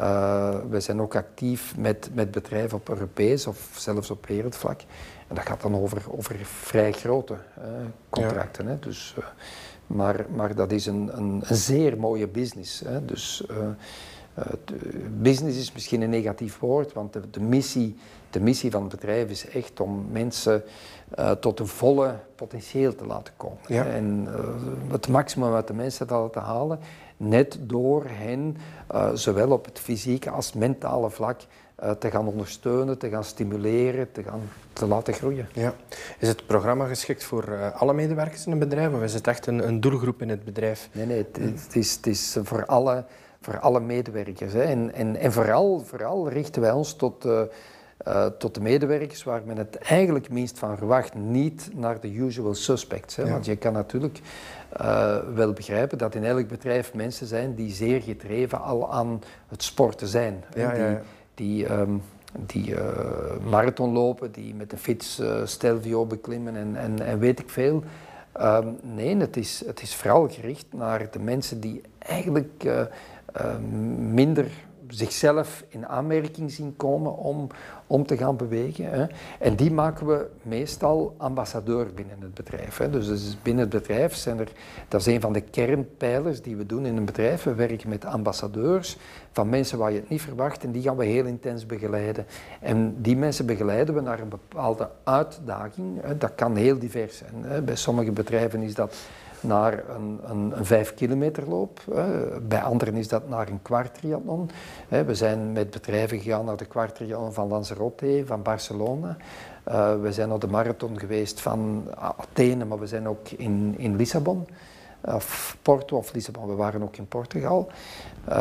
uh, wij zijn ook actief met, met bedrijven op Europees of zelfs op wereldvlak. En dat gaat dan over, over vrij grote uh, contracten. Ja. Hè. Dus, uh, maar, maar dat is een, een, een zeer mooie business. Hè. Dus, business is misschien een negatief woord, want de, de, missie, de missie van het bedrijf is echt om mensen tot een volle potentieel te laten komen. Ja. En het maximum uit de mensen te laten halen, net door hen zowel op het fysieke als mentale vlak te gaan ondersteunen, te gaan stimuleren, te gaan te laten groeien. Ja. Is het programma geschikt voor alle medewerkers in een bedrijf of is het echt een, een doelgroep in het bedrijf? Nee, nee, het, het, is, het is voor alle, voor alle medewerkers. Hè. En, en, en vooral, vooral richten wij ons tot uh, tot de medewerkers waar men het eigenlijk minst van verwacht, niet naar de usual suspects. Hè? Ja. Want je kan natuurlijk uh, wel begrijpen dat in elk bedrijf mensen zijn die zeer gedreven al aan het sporten zijn. Ja, die, ja, die, um, die uh, marathon lopen, die met een fiets Stelvio beklimmen en, en, weet ik veel. Um, nee, het is, het is vooral gericht naar de mensen die eigenlijk minder zichzelf in aanmerking zien komen om, om te gaan bewegen. Hè. En die maken we meestal ambassadeur binnen het bedrijf. Hè. Dus, dus binnen het bedrijf zijn er, dat is een van de kernpijlers die we doen in een bedrijf. We werken met ambassadeurs van mensen waar je het niet verwacht en die gaan we heel intens begeleiden. En die mensen begeleiden we naar een bepaalde uitdaging. Hè. Dat kan heel divers zijn. Bij sommige bedrijven is dat naar een, een, een vijf kilometer loop. Bij anderen is dat naar een kwart triathlon. We zijn met bedrijven gegaan naar de kwart triathlon van Lanzarote, van Barcelona. Uh, we zijn op de marathon geweest van Athene, maar we zijn ook in, in Lissabon. Of Porto of Lissabon, we waren ook in Portugal. Uh,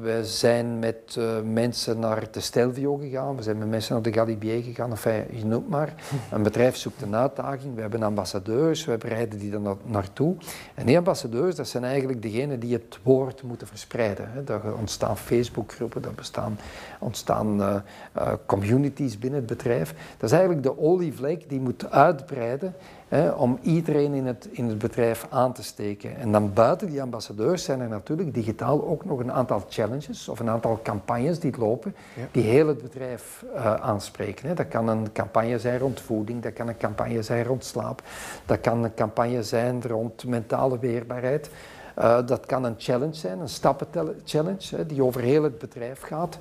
we zijn met uh, mensen naar de Stelvio gegaan, we zijn met mensen naar de Galibier gegaan, enfin, je noemt maar. Een bedrijf zoekt een uitdaging, we hebben ambassadeurs, we bereiden die na naartoe. En die ambassadeurs, dat zijn eigenlijk degenen die het woord moeten verspreiden. Hè. Er ontstaan Facebookgroepen, er bestaan, ontstaan uh, communities binnen het bedrijf. Dat is eigenlijk de olievlek die moet uitbreiden Hè, om iedereen in het, in het bedrijf aan te steken. En dan buiten die ambassadeurs zijn er natuurlijk digitaal ook nog een aantal challenges of een aantal campagnes die lopen, ja. die heel het bedrijf uh, aanspreken. Hè. Dat kan een campagne zijn rond voeding, dat kan een campagne zijn rond slaap, dat kan een campagne zijn rond mentale weerbaarheid. Uh, dat kan een challenge zijn, een stappenchallenge, die over heel het bedrijf gaat.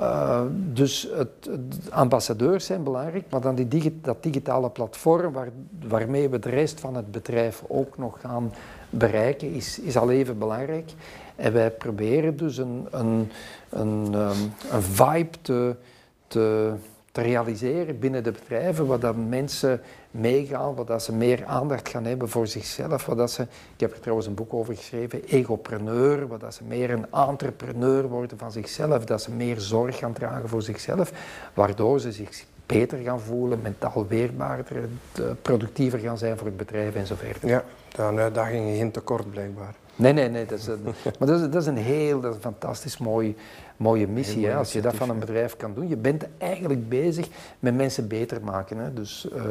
Uh, dus het, ambassadeurs zijn belangrijk, maar dan die dat digitale platform waar, waarmee we de rest van het bedrijf ook nog gaan bereiken, is, is al even belangrijk. En wij proberen dus een, een, een, um, een vibe te, te, te realiseren binnen de bedrijven, waar dat mensen meegaan, dat ze meer aandacht gaan hebben voor zichzelf, dat ze, ik heb er trouwens een boek over geschreven, egopreneur, dat ze meer een entrepreneur worden van zichzelf, dat ze meer zorg gaan dragen voor zichzelf, waardoor ze zich beter gaan voelen, mentaal weerbaarder, productiever gaan zijn voor het bedrijf enzovoort. Ja, dan uitdagingen geen tekort blijkbaar. Nee, nee, nee. Dat is een, maar dat is, dat is een heel dat is een fantastisch mooi, mooie missie. Hè, als je dat van een bedrijf kan doen. Je bent eigenlijk bezig met mensen beter maken. Hè. Dus, uh...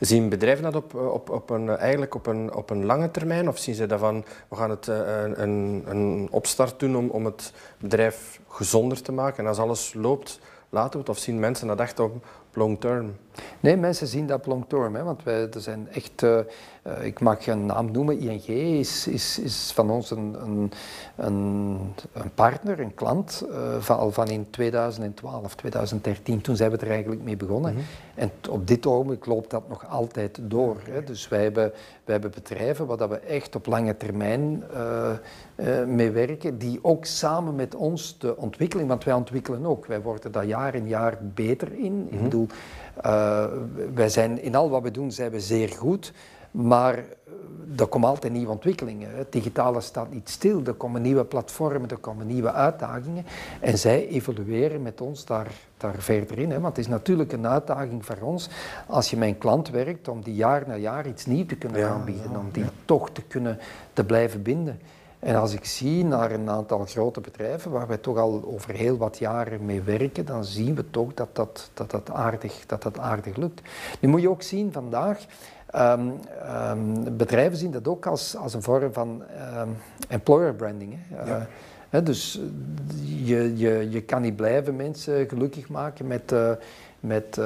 Zien bedrijven dat op, op, op een, eigenlijk op een, op een lange termijn? Of zien ze dat van, we gaan het, uh, een, een opstart doen om, om het bedrijf gezonder te maken? En als alles loopt, laten we het? Of zien mensen dat echt op long term? Nee, mensen zien dat long term. Hè, want wij er zijn echt... Uh, ik mag een naam noemen, ING is, is, is van ons een, een, een, partner, een klant, uh, van, al van in 2012, 2013. Toen zijn we er eigenlijk mee begonnen. Mm -hmm. En op dit ogenblik loopt dat nog altijd door. Hè. Dus wij hebben, wij hebben bedrijven waar we echt op lange termijn uh, mee werken, die ook samen met ons de ontwikkeling, want wij ontwikkelen ook, wij worden daar jaar in jaar beter in. Mm -hmm. Ik bedoel, wij zijn in al wat we doen zijn we zeer goed. Maar er komen altijd nieuwe ontwikkelingen. Het digitale staat niet stil. Er komen nieuwe platformen, er komen nieuwe uitdagingen. En zij evolueren met ons daar, daar verder in. Hè. Want het is natuurlijk een uitdaging voor ons als je met een klant werkt om die jaar na jaar iets nieuws te kunnen ja, aanbieden. Ja, om die ja. toch te kunnen te blijven binden. En als ik zie naar een aantal grote bedrijven waar wij toch al over heel wat jaren mee werken, dan zien we toch dat dat, dat, dat, aardig, dat, dat aardig lukt. Nu moet je ook zien vandaag, Um, um, bedrijven zien dat ook als, als een vorm van um, employer branding. Hè. Ja. Uh, hè, dus je, je, je kan niet blijven mensen gelukkig maken met, uh, met,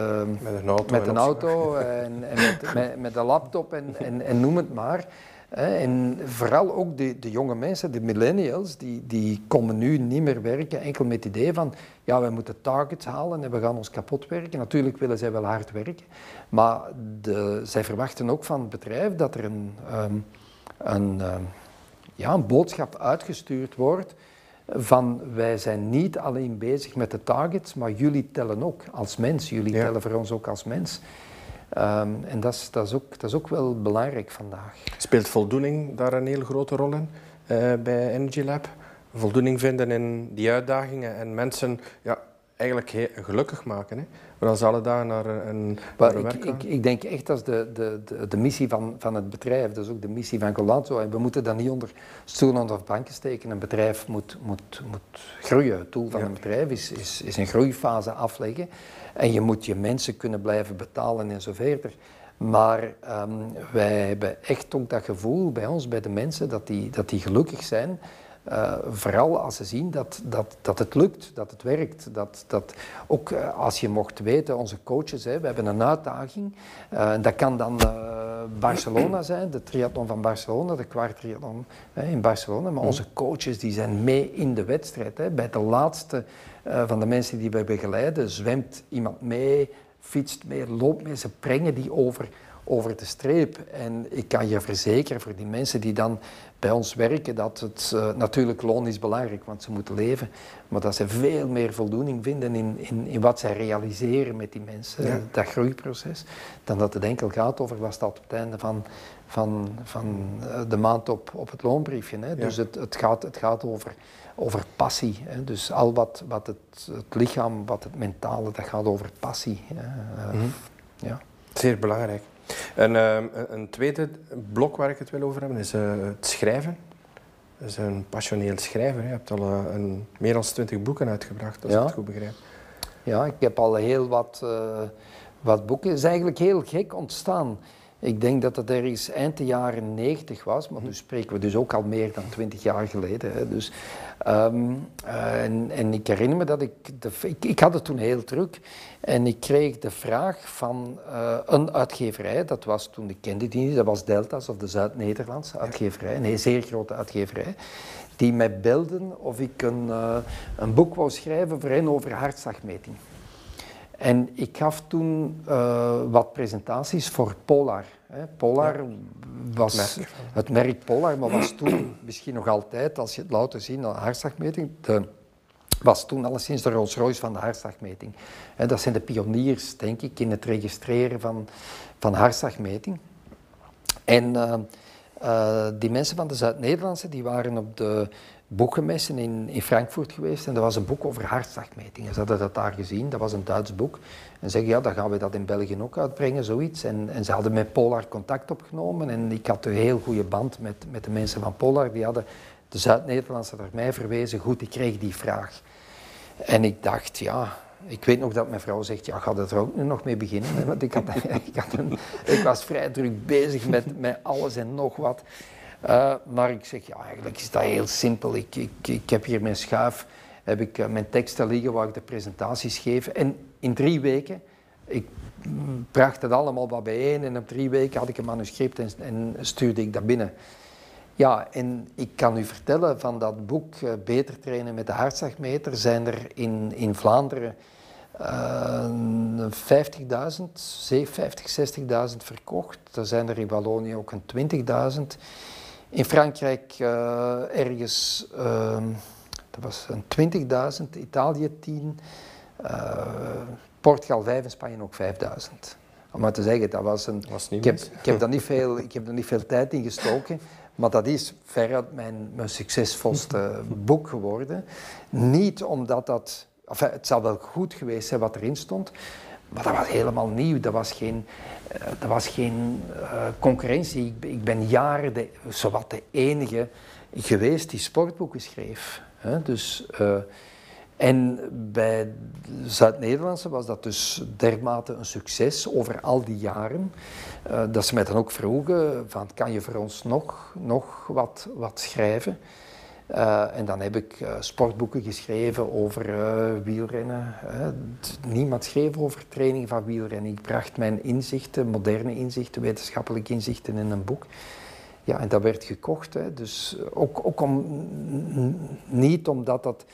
met een auto, met, een auto en, en met, met, met, een laptop en, en, en noem het maar. En vooral ook de, de, jonge mensen, de millennials, die, die komen nu niet meer werken enkel met het idee van ja, wij moeten targets halen en we gaan ons kapot werken. Natuurlijk willen zij wel hard werken, maar de, zij verwachten ook van het bedrijf dat er een, um, een, um, ja, een boodschap uitgestuurd wordt van wij zijn niet alleen bezig met de targets, maar jullie tellen ook als mens. Jullie ja. tellen voor ons ook als mens. Um, en dat is, dat, is ook, dat is ook wel belangrijk vandaag. Speelt voldoening daar een heel grote rol in uh, bij Energy Lab? Voldoening vinden in die uitdagingen en mensen ja, eigenlijk gelukkig maken. Hè? Maar als alle dagen naar een, naar een ik, ik, ik, denk echt dat is de, de, de, de, missie van, van het bedrijf. Dat is ook de missie van Colanzo. En we moeten dat niet onder stoelen onder banken steken. Een bedrijf moet, moet, moet groeien. Het doel van ja. een bedrijf is, is, is een groeifase afleggen. En je moet je mensen kunnen blijven betalen en zo verder. Maar um, wij hebben echt ook dat gevoel bij ons, bij de mensen, dat die, dat die gelukkig zijn. Uh, vooral als ze zien dat, dat, dat het lukt, dat het werkt. Dat, dat ook uh, als je mocht weten, onze coaches, hè, we hebben een uitdaging. Uh, dat kan dan Barcelona zijn, de triathlon van Barcelona, de kwartriathlon in Barcelona. Maar onze coaches die zijn mee in de wedstrijd. Hè. Bij de laatste van de mensen die wij begeleiden, zwemt iemand mee, fietst mee, loopt mee. Ze brengen die over, over de streep. En ik kan je verzekeren voor die mensen die dan bij ons werken, dat het uh, natuurlijk loon is belangrijk, want ze moeten leven, maar dat ze veel meer voldoening vinden in, in, in wat zij realiseren met die mensen, ja. dat groeiproces, dan dat het enkel gaat over wat staat op het einde van, van, van de maand op, op het loonbriefje. Hè. Ja. Dus het, het, gaat, het gaat over, over passie. Hè. Dus al wat, wat het, het lichaam, wat het mentale, dat gaat over passie. Mm -hmm. ja. Zeer belangrijk. En, uh, een tweede blok waar ik het wil over hebben is uh, het schrijven. Je is een passioneel schrijver. Je hebt al uh, een, meer dan twintig boeken uitgebracht, als ja. ik het goed begrijp. Ja, ik heb al heel wat, uh, wat boeken. Het is eigenlijk heel gek ontstaan. Ik denk dat het ergens eind de jaren 90 was, maar nu spreken we dus ook al meer dan 20 jaar geleden. Hè. Dus, um, uh, en, en, ik herinner me dat ik, de, ik, ik, had het toen heel druk en ik kreeg de vraag van uh, een uitgeverij, dat was toen, ik kende die niet, dat was Deltas of de Zuid-Nederlandse uitgeverij, een zeer grote uitgeverij, die mij belden of ik een, uh, een boek wou schrijven voor hen over hartslagmeting. En ik gaf toen uh, wat presentaties voor Polar. Hè. Polar ja. was merk. het merk Polar, maar was toen misschien nog altijd, als je het louter ziet, een hartslagmeting, de, was toen alleszins de Rolls Royce van de hartslagmeting. Hè, dat zijn de pioniers, denk ik, in het registreren van, van hartslagmeting. En uh, Uh, die mensen van de Zuid-Nederlandse die waren op de boekenmessen in, in Frankfurt geweest en er was een boek over hartslagmetingen. Ze hadden dat daar gezien, dat was een Duits boek. En zeggen, ja, dan gaan we dat in België ook uitbrengen, zoiets. En, en ze hadden met Polar contact opgenomen en ik had een heel goede band met, met de mensen van Polar. Die hadden de Zuid-Nederlandse naar mij verwezen. Goed, ik kreeg die vraag. En ik dacht, ja, ik weet nog dat mijn vrouw zegt, ja, ga er ook nu nog mee beginnen? Want ik, had, ik was vrij druk bezig met, met alles en nog wat. Uh, maar ik zeg, ja, eigenlijk is dat heel simpel. Ik, ik, ik heb hier mijn schuif, heb ik uh, mijn teksten liggen waar ik de presentaties geef. En in drie weken, ik bracht het allemaal wat bijeen en op drie weken had ik een manuscript en, stuurde ik dat binnen. Ja, en ik kan u vertellen van dat boek uh, Beter trainen met de hartslagmeter zijn er in, in Vlaanderen uh, 50.000, 50, 60.000 verkocht. Er zijn er in Wallonië ook een 20.000. In Frankrijk uh, ergens, uh, dat was een 20.000, Italië 10, uh, Portugal 5 en Spanje ook 5000. Om maar te zeggen, dat was een. Was ik, heb, ik, heb daar niet veel, ik heb er niet veel tijd in gestoken, maar dat is veruit mijn, mijn succesvolste boek geworden. Niet omdat dat. Enfin, het zal wel goed geweest zijn wat erin stond, maar dat was helemaal nieuw. Dat was geen, uh, dat was geen uh, concurrentie. Ik, ik, ben jaren de, zowat de enige geweest die sportboeken schreef. Dus, uh, en bij Zuid-Nederlandse was dat dus dermate een succes over al die jaren. dat ze mij dan ook vroegen van kan je voor ons nog, nog wat, wat schrijven? Uh, en dan heb ik uh, sportboeken geschreven over uh, wielrennen. niemand schreef over training van wielrennen. Ik bracht mijn inzichten, moderne inzichten, wetenschappelijke inzichten in een boek. Ja, en dat werd gekocht. Hè. Dus ook, ook om, niet omdat dat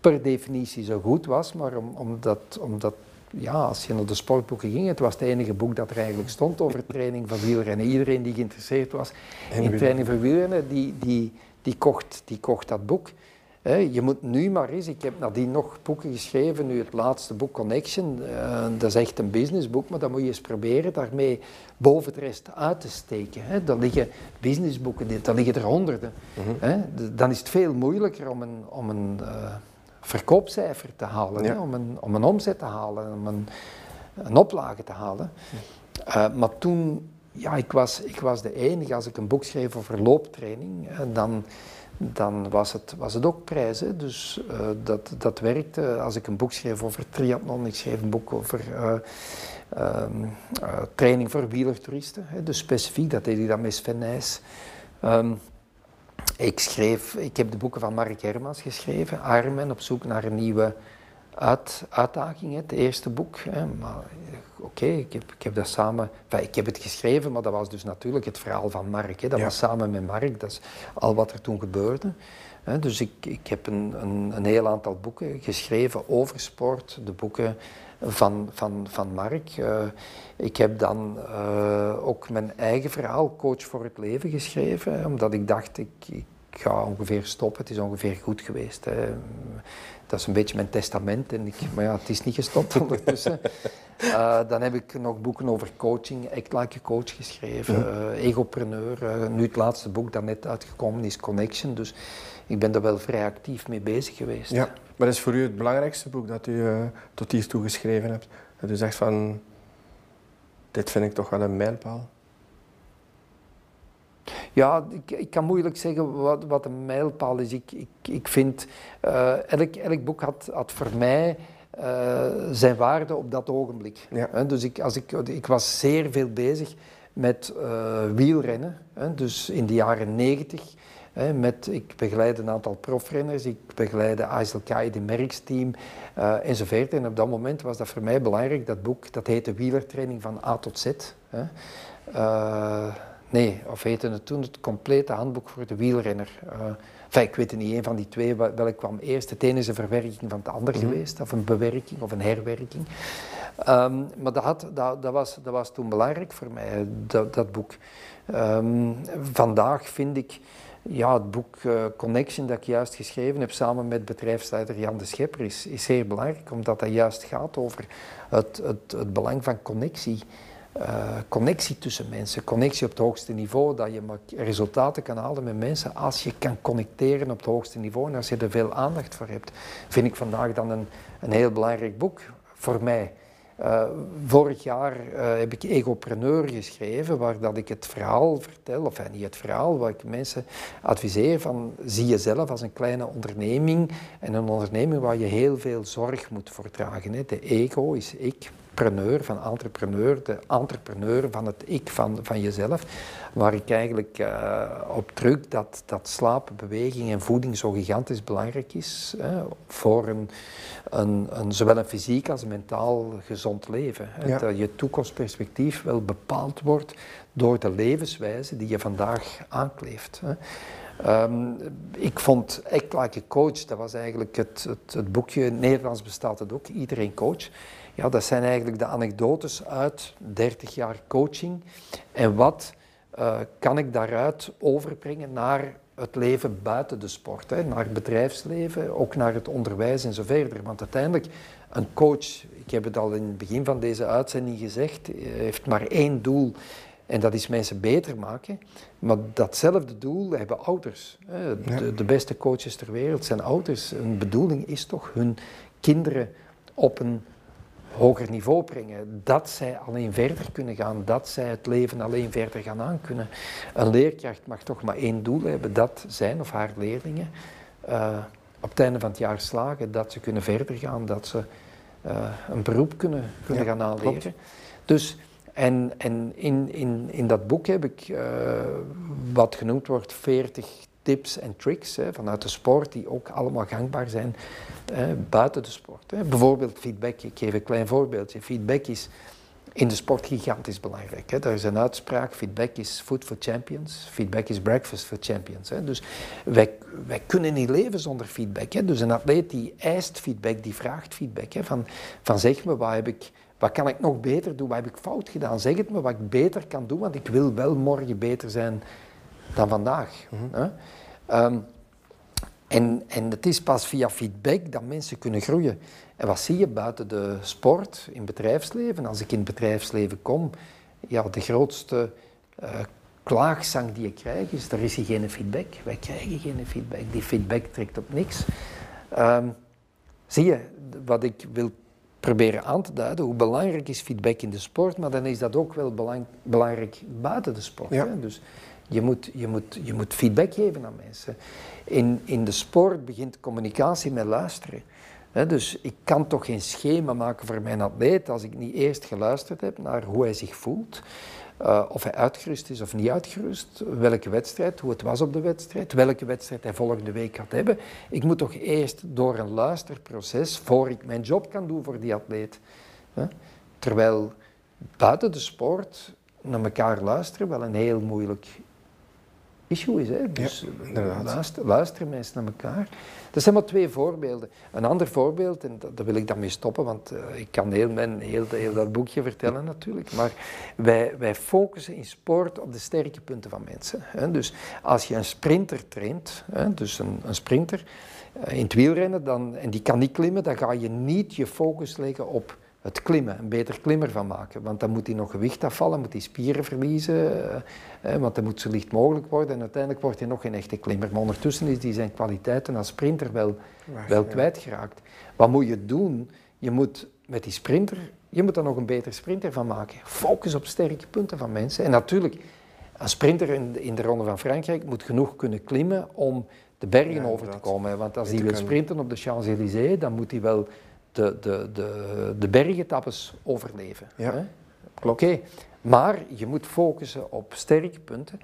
per definitie zo goed was, maar om, omdat, omdat ja, als je naar de sportboeken ging, het was het enige boek dat er eigenlijk stond over training van wielrennen. Iedereen die geïnteresseerd was in training van wielrennen, die, die, die kocht, die kocht dat boek. je moet nu maar eens, ik heb nadien nog boeken geschreven, nu het laatste boek Connection, uh, dat is echt een businessboek, maar dan moet je eens proberen daarmee boven de rest uit te steken. Dan liggen businessboeken, daar liggen er honderden. Mm Dan is het veel moeilijker om een, om een uh, verkoopcijfer te halen, om, een, om een omzet te halen, om een, een oplage te halen. Uh, maar toen ja, ik was, ik was de enige. Als ik een boek schreef over looptraining, dan, dan was, het, was het ook prijs. Dus uh, dat, dat werkte. Als ik een boek schreef over triathlon, ik schreef een boek over uh, uh, training voor wielertoeristen. Hè. Dus specifiek, dat deed ik dan met Sven Nijs. Um, ik, schreef, ik heb de boeken van Mark Hermans geschreven, Armen, op zoek naar een nieuwe uit, uitdaging, het eerste boek. Hè. Maar oké, ik, heb, ik heb dat samen... Ik heb het geschreven, maar dat was dus natuurlijk het verhaal van Mark. Hè. Dat was samen met Mark, dat is al wat er toen gebeurde. Hè. Dus ik, ik heb een, een, een heel aantal boeken geschreven over sport, de boeken van, van, van Mark. Uh, ik heb dan uh, ook mijn eigen verhaal, Coach voor het Leven, geschreven, omdat ik dacht, ik, ik ga ongeveer stoppen, het is ongeveer goed geweest. Hè. Dat is een beetje mijn testament, en ik, maar ja, het is niet gestopt ondertussen. Uh, dan heb ik nog boeken over coaching, Act Like a Coach geschreven, uh, Egopreneur. Uh, nu het laatste boek dat net uitgekomen is, Connection. Dus ik ben daar wel vrij actief mee bezig geweest. Ja, maar is voor u het belangrijkste boek dat u tot hiertoe geschreven hebt? Dat u zegt van, dit vind ik toch wel een mijlpaal? Ja, ik, ik, kan moeilijk zeggen wat, wat een mijlpaal is. Ik, ik, ik vind, uh, elk, elk boek had, had voor mij uh, zijn waarde op dat ogenblik. Ja. dus ik, als ik, ik was zeer veel bezig met uh, wielrennen. dus in de jaren negentig. Met, ik begeleid een aantal profrenners, ik begeleide ASL de merksteam uh, enzovoort. En op dat moment was dat voor mij belangrijk. Dat boek dat heette Wielertraining van A tot Z. Hè. Uh, Nee, of heette het toen het complete handboek voor de wielrenner. Uh, enfin, ik weet het niet, een van die twee, welk kwam eerst. Het ene is een verwerking van het ander mhm. geweest, of een bewerking of een herwerking. Um, maar dat, had, dat, dat, was, dat was toen belangrijk voor mij, dat, dat boek. Um, vandaag vind ik ja, het boek uh, Connection dat ik juist geschreven heb samen met bedrijfsleider Jan de Schepper is, is zeer belangrijk, omdat dat juist gaat over het, het, het belang van connectie. Uh, connectie tussen mensen, connectie op het hoogste niveau, dat je resultaten kan halen met mensen als je kan connecteren op het hoogste niveau en als je er veel aandacht voor hebt. Vind ik vandaag dan een, een heel belangrijk boek voor mij. Uh, vorig jaar uh, heb ik Egopreneur geschreven, waar dat ik het verhaal vertel, of niet het verhaal, waar ik mensen adviseer van zie jezelf als een kleine onderneming en een onderneming waar je heel veel zorg moet voor dragen. Hè. De ego is ik, preneur, van entrepreneur, de entrepreneur van het ik van, van jezelf, waar ik eigenlijk uh, op druk dat, dat slapen, beweging en voeding zo gigantisch belangrijk is hè, voor een, een, een, zowel een fysiek als een mentaal gezond leven. Hè, Dat je toekomstperspectief wel bepaald wordt door de levenswijze die je vandaag aankleeft. Hè. Um, ik vond Act Like a Coach, dat was eigenlijk het, het, het boekje, Nederlands bestaat het ook, Iedereen Coach. Ja, dat zijn eigenlijk de anekdotes uit 30 jaar coaching. En wat uh, kan ik daaruit overbrengen naar het leven buiten de sport, hè, naar het bedrijfsleven, ook naar het onderwijs en zo verder. Want uiteindelijk, een coach, ik heb het al in het begin van deze uitzending gezegd, heeft maar één doel. En dat is mensen beter maken. Maar datzelfde doel hebben ouders. De, de beste coaches ter wereld zijn ouders. Hun bedoeling is toch hun kinderen op een hoger niveau brengen. Dat zij alleen verder kunnen gaan, dat zij het leven alleen verder gaan aankunnen. Een leerkracht mag toch maar één doel hebben, dat zijn of haar leerlingen uh, op het einde van het jaar slagen, dat ze kunnen verder gaan, dat ze uh, een beroep kunnen, kunnen gaan aanleren. Klopt. Dus, en, en in, in, in dat boek heb ik uh, wat genoemd wordt 40 tips en tricks hè, vanuit de sport die ook allemaal gangbaar zijn hè, buiten de sport. Hè. Bijvoorbeeld feedback, ik geef een klein voorbeeldje. Feedback is in de sport gigantisch belangrijk. Hè. Daar is een uitspraak, feedback is food for champions, feedback is breakfast for champions. Hè. Dus wij, wij kunnen niet leven zonder feedback. Hè. Dus een atleet die eist feedback, die vraagt feedback. Hè. Van, van zeg me, wat, heb ik, wat kan ik nog beter doen, wat heb ik fout gedaan? Zeg het me wat ik beter kan doen, want ik wil wel morgen beter zijn dan vandaag. Mm um, en, en het is pas via feedback dat mensen kunnen groeien. En wat zie je buiten de sport, in het bedrijfsleven? Als ik in het bedrijfsleven kom, ja, de grootste uh, klaagzang die ik krijg is, er is hier geen feedback. Wij krijgen geen feedback. Die feedback trekt op niks. Um, zie je, wat ik wil proberen aan te duiden, hoe belangrijk is feedback in de sport, maar dan is dat ook wel belang, belangrijk buiten de sport. Ja. Hè? Dus je moet, je, moet, je moet feedback geven aan mensen. In, in de sport begint communicatie met luisteren. dus ik kan toch geen schema maken voor mijn atleet als ik niet eerst geluisterd heb naar hoe hij zich voelt. Uh, of hij uitgerust is of niet uitgerust, welke wedstrijd, hoe het was op de wedstrijd, welke wedstrijd hij volgende week gaat hebben. Ik moet toch eerst door een luisterproces, voor ik mijn job kan doen voor die atleet. Terwijl buiten de sport naar elkaar luisteren wel een heel moeilijk issue is. Hè? Dus ja, luister, luisteren mensen naar elkaar. Dat zijn maar twee voorbeelden. Een ander voorbeeld, en daar wil ik dan mee stoppen, want uh, ik kan heel, mijn, heel, heel dat boekje vertellen natuurlijk, maar wij, wij focussen in sport op de sterke punten van mensen. Hè? Dus als je een sprinter traint, hè, dus een, een sprinter, uh, in het wielrennen, dan, en die kan niet klimmen, dan ga je niet je focus leggen op het klimmen, een beter klimmer van maken. Want dan moet hij nog gewicht afvallen, moet hij spieren verliezen, eh, want dan moet zo licht mogelijk worden en uiteindelijk wordt hij nog geen echte klimmer. Maar ondertussen is hij zijn kwaliteiten als sprinter wel, wel kwijtgeraakt. Wat moet je doen? Je moet met die sprinter, je moet er nog een beter sprinter van maken. Focus op sterke punten van mensen. En natuurlijk, een sprinter in de, in de Ronde van Frankrijk moet genoeg kunnen klimmen om de bergen over te komen. Want als hij wil sprinten op de Champs-Élysées, dan moet hij wel de, de, de, de bergetappes overleven. Ja, hè? klopt. Maar je moet focussen op sterke punten.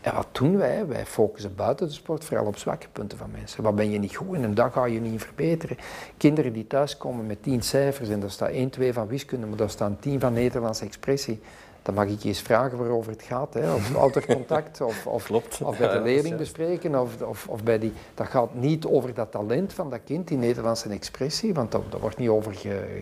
En wat doen wij? Wij focussen buiten de sport vooral op zwakke punten van mensen. Wat ben je niet goed in een dag ga je niet verbeteren. Kinderen die thuiskomen met tien cijfers en daar staat 1, 2 van wiskunde, maar daar staan 10 van Nederlandse expressie dan mag ik je eens vragen waarover het gaat. Hè. Of oudercontact, of, of, of bij de leerling bespreken. Of, of, of, bij die, dat gaat niet over dat talent van dat kind, die Nederlandse expressie, want daar, wordt niet over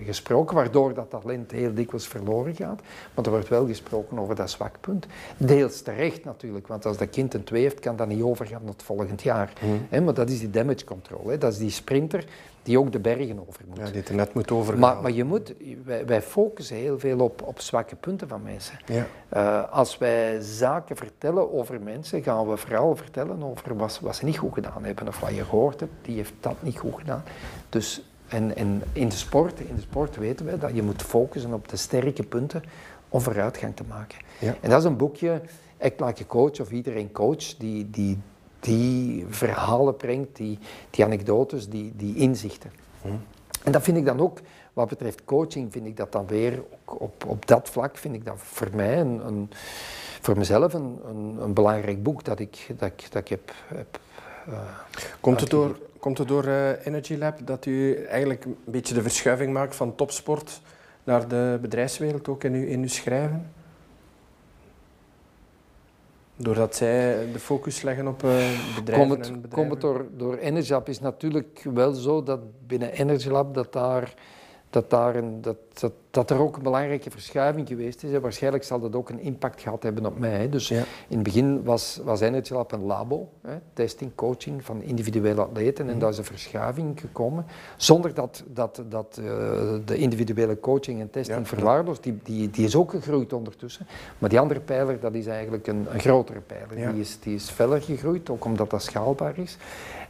gesproken, waardoor dat talent heel dikwijls verloren gaat. Maar er wordt wel gesproken over dat zwakpunt. Deels terecht natuurlijk, want als dat kind een 2 heeft, kan dat niet overgaan tot volgend jaar. Mm. Hè, maar dat is die damage control. Hè. Dat is die sprinter die ook de bergen over moet. Ja, die er net moet overgaan. Maar, maar je moet, wij, wij focussen heel veel op, op zwakke punten van mensen. Ja. Uh, als wij zaken vertellen over mensen, gaan we vooral vertellen over wat, wat, ze niet goed gedaan hebben. Of wat je gehoord hebt, die heeft dat niet goed gedaan. Dus, en, en in, de sport, in de sport weten we dat je moet focussen op de sterke punten om vooruitgang te maken. Ja. En dat is een boekje, ik maak je coach of iedereen coach, die, die die verhalen brengt, die, die anekdotes, die, die inzichten. Hmm. En dat vind ik dan ook, wat betreft coaching, vind ik dat dan weer, op, op dat vlak vind ik dat voor mij, een, een voor mezelf, een, een, een, belangrijk boek dat ik, dat ik, dat ik heb, heb uh, komt, het door, komt het door uh, Energy Lab dat u eigenlijk een beetje de verschuiving maakt van topsport naar de bedrijfswereld ook in uw, in uw schrijven? Doordat zij de focus leggen op uh, bedrijven Kom het, en bedrijven? Komt het door, door Energy Lab is natuurlijk wel zo dat binnen Energy Lab dat daar dat, daar een, dat, dat, dat er ook een belangrijke verschuiving geweest is. En waarschijnlijk zal dat ook een impact gehad hebben op mij. Dus ja. in het begin was, was Energy Lab een labo, hè, testing, coaching van individuele atleten. En Mhm. daar is een verschuiving gekomen. Zonder dat, dat, dat uh, de individuele coaching en testing Ja, verwaarloosd. Die, die, die is ook gegroeid ondertussen. Maar die andere pijler, dat is eigenlijk een, een grotere pijler. Ja. Die, is, die is feller gegroeid, ook omdat dat schaalbaar is.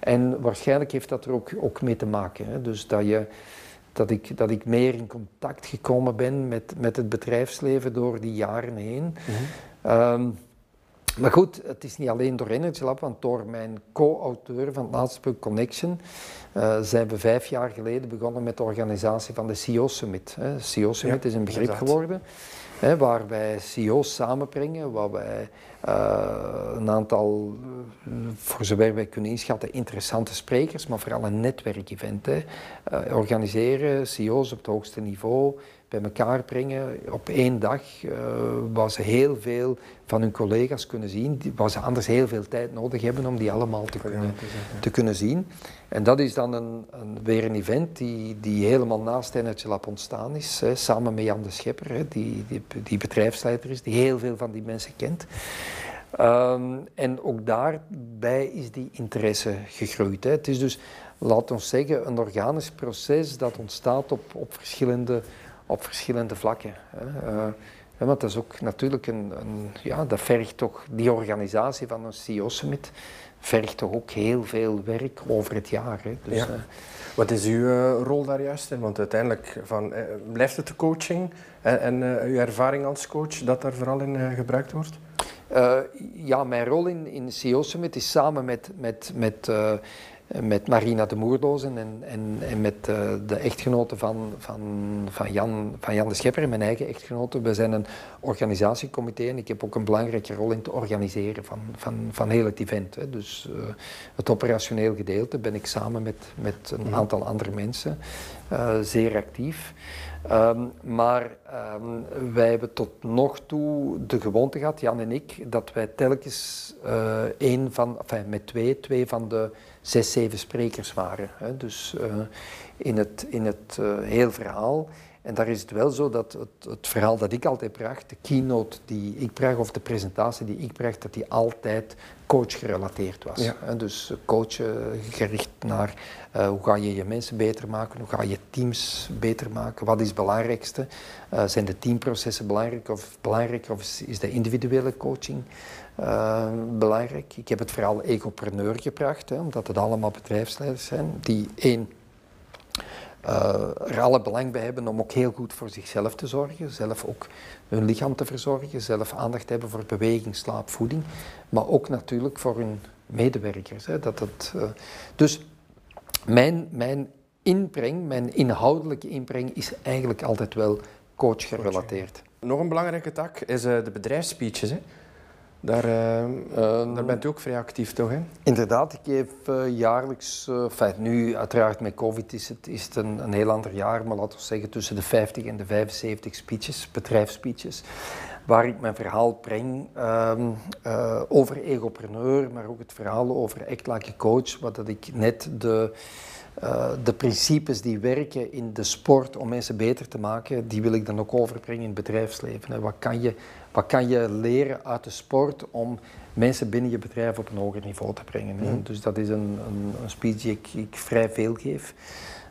En waarschijnlijk heeft dat er ook, ook mee te maken. Hè. Dus dat je dat ik, dat ik meer in contact gekomen ben met, met het bedrijfsleven door die jaren heen. Mhm. Um, maar goed, het is niet alleen door Energy Lab, want door mijn co-auteur van het laatste boek Connection uh, zijn we vijf jaar geleden begonnen met de organisatie van de CEO Summit. Hè. CEO Summit Ja, is een begrip inderdaad. geworden. Hè, waar wij CEO's samenbrengen, waar wij een aantal, uh, voor zover wij kunnen inschatten, interessante sprekers, maar vooral een netwerkevent. Uh, organiseren, CEO's op het hoogste niveau, bij elkaar brengen op één dag, waar ze heel veel van hun collega's kunnen zien, waar ze anders heel veel tijd nodig hebben om die allemaal te kunnen, te kunnen zien. En dat is dan een, een, weer een event die, die helemaal naast Energy Lab ontstaan is, hè, samen met Jan de Schepper, hè, die, die, die bedrijfsleider is, die heel veel van die mensen kent. Um, en ook daarbij is die interesse gegroeid. Hè. Het is dus, laat ons zeggen, een organisch proces dat ontstaat op, op, verschillende, op verschillende vlakken. Hè. Uh, ja, want dat is ook natuurlijk een, een, ja, dat vergt toch, die organisatie van een CEO Summit vergt toch ook heel veel werk over het jaar. Hè. Dus, Ja. uh, Wat is uw uh, rol daar juist in? Want uiteindelijk van, eh, blijft het de coaching en, en uw ervaring als coach dat daar vooral in gebruikt wordt? Ja, mijn rol in, in CEO Summit is samen met, met, met, met Marina de Moerlozen en, en, en met uh, de echtgenote van, van, van, Jan, van Jan de Schepper mijn eigen echtgenote. We zijn een organisatiecomité en ik heb ook een belangrijke rol in het organiseren van, van, van heel het event. Hè. Dus het operationeel gedeelte ben ik samen met, met een aantal andere mensen zeer actief. Um, maar um, wij hebben tot nog toe de gewoonte gehad, Jan en ik, dat wij telkens één van, enfin, met twee, twee van de zes, zeven sprekers waren. Hè. Dus uh, in het, in het uh, heel verhaal. En daar is het wel zo dat het, het, verhaal dat ik altijd bracht, de keynote die ik bracht of de presentatie die ik bracht, dat die altijd coach gerelateerd was. Ja. Hè. Dus coachen gericht naar uh, hoe ga je je mensen beter maken, hoe ga je teams beter maken, wat is het belangrijkste? Zijn de teamprocessen belangrijk of, belangrijk of is de individuele coaching uh, belangrijk? Ik heb het verhaal egopreneur gebracht, hè, omdat het allemaal bedrijfsleiders zijn die één uh, er alle belang bij hebben om ook heel goed voor zichzelf te zorgen, zelf ook hun lichaam te verzorgen, zelf aandacht hebben voor beweging, slaap, voeding, maar ook natuurlijk voor hun medewerkers. Hè, dat uh, dus mijn, mijn inbreng, mijn inhoudelijke inbreng is eigenlijk altijd wel coach gerelateerd. Nog een belangrijke tak is de bedrijfsspeeches. Hè? Daar, uh, um, daar bent u ook vrij actief, toch? Hè? Inderdaad, ik geef uh, jaarlijks, uh, enfin, nu uiteraard met COVID is het, is het een, een, heel ander jaar, maar laten we zeggen tussen de 50 en de 75 speeches, bedrijfsspeeches, waar ik mijn verhaal breng uh, over egopreneur, maar ook het verhaal over echt like coach, wat dat ik net de, de principes die werken in de sport om mensen beter te maken, die wil ik dan ook overbrengen in het bedrijfsleven. Hè. Wat kan je wat kan je leren uit de sport om mensen binnen je bedrijf op een hoger niveau te brengen? Mhm. Dus dat is een, een, een speech die ik, ik, vrij veel geef.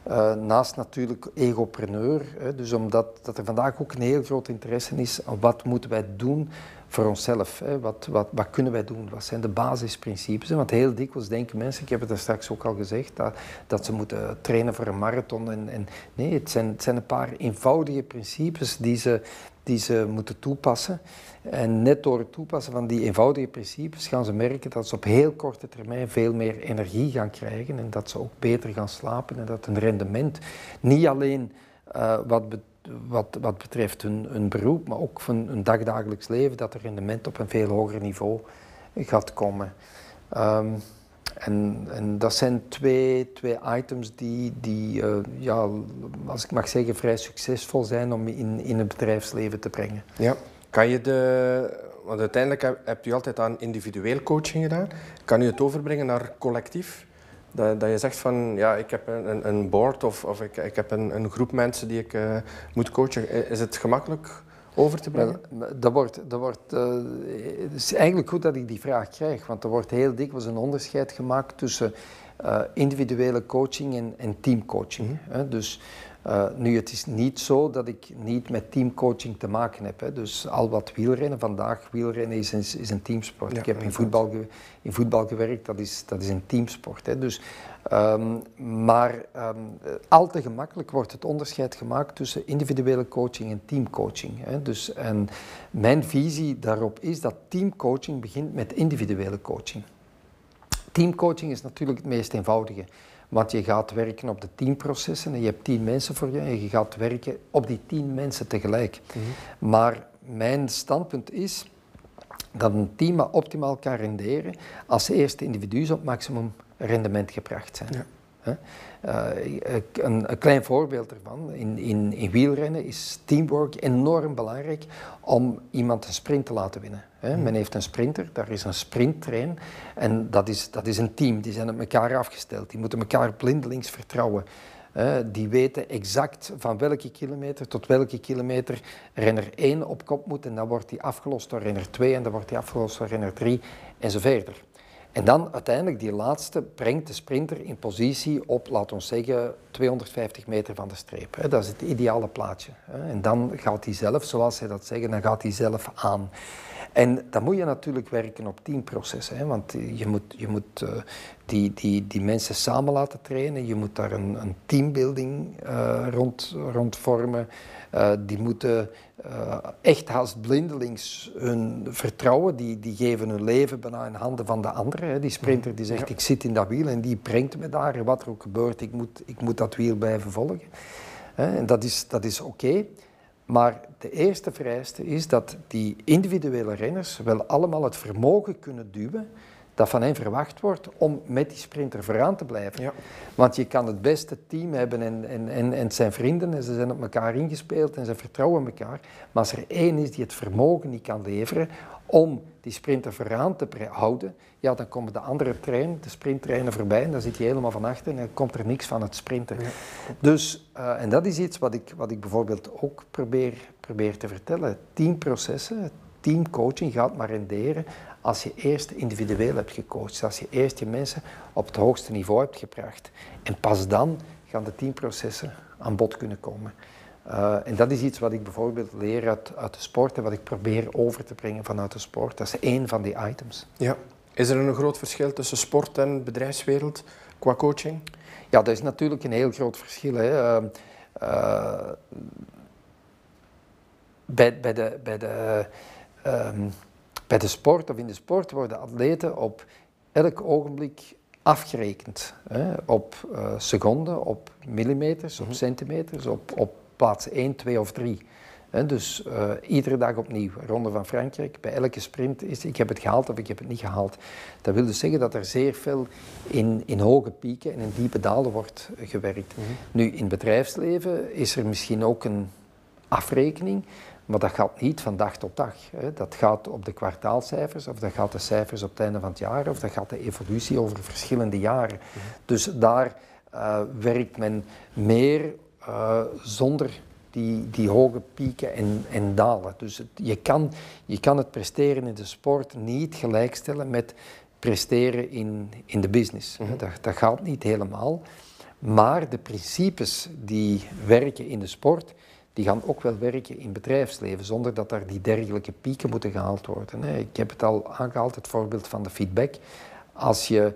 Uh, naast natuurlijk egopreneur, hè, dus omdat dat er vandaag ook een heel groot interesse is wat moeten wij doen voor onszelf. Hè. Wat, wat, wat kunnen wij doen? Wat zijn de basisprincipes? Want heel dikwijls denken mensen, ik heb het er straks ook al gezegd, dat, dat ze moeten trainen voor een marathon. En, en nee, het zijn, het zijn een paar eenvoudige principes die ze, die ze moeten toepassen. En net door het toepassen van die eenvoudige principes gaan ze merken dat ze op heel korte termijn veel meer energie gaan krijgen en dat ze ook beter gaan slapen en dat een rendement niet alleen uh, wat, wat, wat betreft hun, hun beroep, maar ook van hun dagdagelijks leven, dat er rendement op een veel hoger niveau gaat komen. Um, en, en, dat zijn twee, twee items die, die uh, ja, als ik mag zeggen, vrij succesvol zijn om in, in het bedrijfsleven te brengen. Ja. Kan je de, want uiteindelijk heb, hebt u altijd aan individueel coaching gedaan. Kan u het overbrengen naar collectief? Dat, dat je zegt van, ja, ik heb een, een board of, of ik, ik heb een, een groep mensen die ik uh, moet coachen. Is het gemakkelijk over te brengen? dat wordt, dat wordt, uh, het is eigenlijk goed dat ik die vraag krijg, want er wordt heel dikwijls een onderscheid gemaakt tussen uh, individuele coaching en, en teamcoaching. Mm -hmm. Dus uh, nu, het is niet zo dat ik niet met teamcoaching te maken heb. Hè. Dus al wat wielrennen, vandaag wielrennen is een, is een teamsport. ik heb in voetbal, in voetbal gewerkt, dat is, dat is een teamsport. Hè. Dus, um, maar um, al te gemakkelijk wordt het onderscheid gemaakt tussen individuele coaching en teamcoaching. Hè. Dus, en mijn visie daarop is dat teamcoaching begint met individuele coaching. Teamcoaching is natuurlijk het meest eenvoudige. Want je gaat werken op de tien processen en je hebt tien mensen voor je en je gaat werken op die tien mensen tegelijk. Mhm. Maar mijn standpunt is dat een team optimaal kan renderen als de eerste individuen op maximum rendement gebracht zijn. Ja. Uh, een, een, klein voorbeeld ervan, in, in, in, wielrennen is teamwork enorm belangrijk om iemand een sprint te laten winnen. Men heeft een sprinter, daar is een sprinttrein en dat is, dat is een team, die zijn op elkaar afgesteld, die moeten elkaar blindelings vertrouwen. die weten exact van welke kilometer tot welke kilometer renner 1 op kop moet en dan wordt die afgelost door renner 2 en dan wordt die afgelost door renner 3 en zo verder. En dan uiteindelijk die laatste brengt de sprinter in positie op, laten we zeggen, 250 meter van de streep. Dat is het ideale plaatje. En dan gaat hij zelf, zoals zij dat zeggen, dan gaat hij zelf aan. En dan moet je natuurlijk werken op teamprocessen, hè, want je moet, je moet uh, die, die, die mensen samen laten trainen, je moet daar een, een teambuilding uh, rond, rond vormen. Uh, die moeten echt haast blindelings hun vertrouwen, die, die geven hun leven bijna in handen van de anderen. Hè. Die sprinter die zegt, ik zit in dat wiel en die brengt me daar, wat er ook gebeurt, ik moet, ik moet dat wiel blijven volgen. En dat is, dat is oké. Maar de eerste vereiste is dat die individuele renners wel allemaal het vermogen kunnen duwen dat van hen verwacht wordt om met die sprinter vooraan te blijven. Ja. Want je kan het beste team hebben en, en, en, en zijn vrienden en ze zijn op elkaar ingespeeld en ze vertrouwen elkaar. Maar als er één is die het vermogen niet kan leveren om die sprinter vooraan te houden, ja, dan komen de andere trein, de sprinttreinen voorbij en dan zit je helemaal van achter en dan komt er niks van het sprinten. Dus, uh, en dat is iets wat ik, wat ik bijvoorbeeld ook probeer, probeer te vertellen. Teamprocessen, teamcoaching gaat maar renderen als je eerst individueel hebt gecoacht, als je eerst je mensen op het hoogste niveau hebt gebracht. En pas dan gaan de teamprocessen aan bod kunnen komen. Uh, en dat is iets wat ik bijvoorbeeld leer uit, uit, de sport en wat ik probeer over te brengen vanuit de sport. Dat is één van die items. Ja. Is er een groot verschil tussen sport en bedrijfswereld qua coaching? Ja, dat is natuurlijk een heel groot verschil. Hè. Uh, uh, bij, bij, de, bij, de, um, bij de sport of in de sport worden atleten op elk ogenblik afgerekend. Hè. Op seconden, op millimeters, op mhm. centimeters, op, op plaats 1, 2 of 3. dus uh, iedere dag opnieuw. Ronde van Frankrijk, bij elke sprint is ik heb het gehaald of ik heb het niet gehaald. Dat wil dus zeggen dat er zeer veel in, in hoge pieken en in diepe dalen wordt gewerkt. Mhm. Nu, in het bedrijfsleven is er misschien ook een afrekening, maar dat gaat niet van dag tot dag. Dat gaat op de kwartaalcijfers, of dat gaat de cijfers op het einde van het jaar, of dat gaat de evolutie over verschillende jaren. Mhm. Dus daar uh, werkt men meer uh, zonder die, die hoge pieken en, en dalen. Dus het, je, kan, je kan het presteren in de sport niet gelijkstellen met presteren in, in de business. Mm -hmm. dat, dat gaat niet helemaal. Maar de principes die werken in de sport, die gaan ook wel werken in bedrijfsleven, zonder dat daar die dergelijke pieken moeten gehaald worden. Ik heb het al aangehaald, het voorbeeld van de feedback. Als je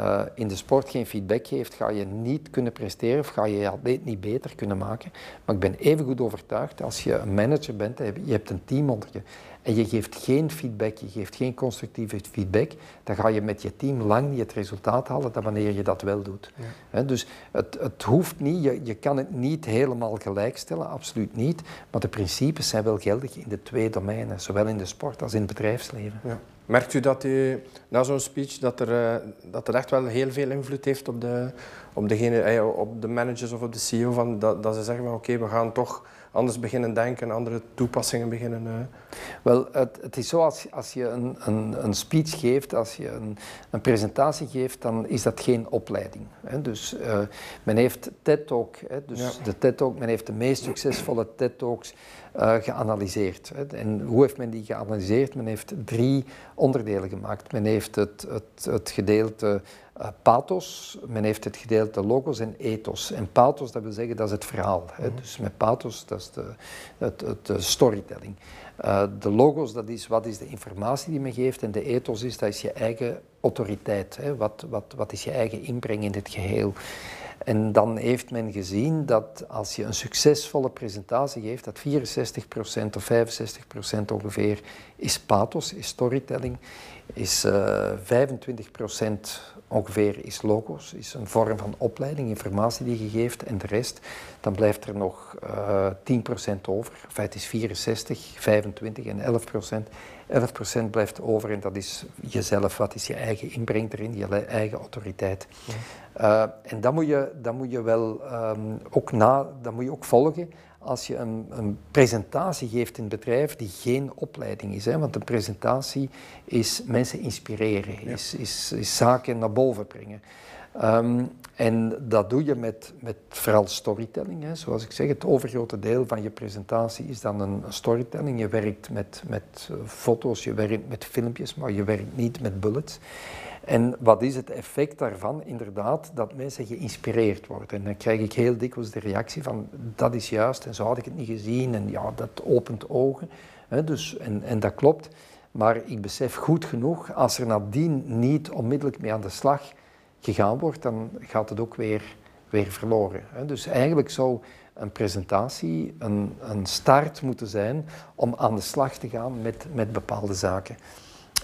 uh, in de sport geen feedback geeft, ga je niet kunnen presteren of ga je je atleet niet beter kunnen maken. Maar ik ben even goed overtuigd, als je een manager bent, je hebt een team onder je en je geeft geen feedback, je geeft geen constructieve feedback, dan ga je met je team lang niet het resultaat halen dan wanneer je dat wel doet. dus het, het, hoeft niet, je, je kan het niet helemaal gelijkstellen, absoluut niet, maar de principes zijn wel geldig in de twee domeinen, zowel in de sport als in het bedrijfsleven. Ja. Merkt u dat u na zo'n speech dat er, uh, dat er echt wel heel veel invloed heeft op de, op degene, eh, op de managers of op de CEO? Van, dat, dat ze zeggen van oké, we gaan toch anders beginnen denken, andere toepassingen beginnen? Uh... Wel, het, het, is zo als, als je een, een, een, speech geeft, als je een, een, presentatie geeft, dan is dat geen opleiding. Hè. Dus uh, men heeft TED Talk, hè, dus de TED Talk, men heeft de meest succesvolle TED Talks uh, geanalyseerd. En hoe heeft men die geanalyseerd? Men heeft drie onderdelen gemaakt. Men heeft het, het, het gedeelte uh, pathos, men heeft het gedeelte logos en ethos. En pathos, dat wil zeggen, dat is het verhaal. Hè. Mhm. Dus met pathos, dat is de, het, het, storytelling. Uh, de logos, dat is wat is de informatie die men geeft. En de ethos is, dat is je eigen autoriteit. Hè. Wat, wat, wat is je eigen inbreng in dit geheel. En dan heeft men gezien dat als je een succesvolle presentatie geeft, dat 64% of 65% ongeveer is pathos, is storytelling, is uh, eh, 25% ongeveer is logos, is een vorm van opleiding, informatie die je geeft en de rest, dan blijft er nog uh, eh, 10% over. Feite is 64, 25 en 11%. 11% blijft over en dat is jezelf, wat is je eigen inbreng erin, je eigen autoriteit. Uh, en dat moet je, dat moet je wel um, ook, na, dat moet je ook volgen als je een, een, presentatie geeft in het bedrijf die geen opleiding is. Hè? Want een presentatie is mensen inspireren, is, is, is, zaken naar boven brengen. Um, en dat doe je met, met vooral storytelling. Hè. Zoals ik zeg, het overgrote deel van je presentatie is dan een storytelling. Je werkt met, met eh, foto's, je werkt met filmpjes, maar je werkt niet met bullets. En wat is het effect daarvan? Inderdaad, dat mensen geïnspireerd worden. En dan krijg ik heel dikwijls de reactie van, dat is juist, en zo had ik het niet gezien, en ja, dat opent ogen. Dus, en, en dat klopt. Maar ik besef goed genoeg, als er nadien niet onmiddellijk mee aan de slag gegaan wordt, dan gaat het ook weer, weer verloren. Dus eigenlijk zou een presentatie een, een start moeten zijn om aan de slag te gaan met, met bepaalde zaken.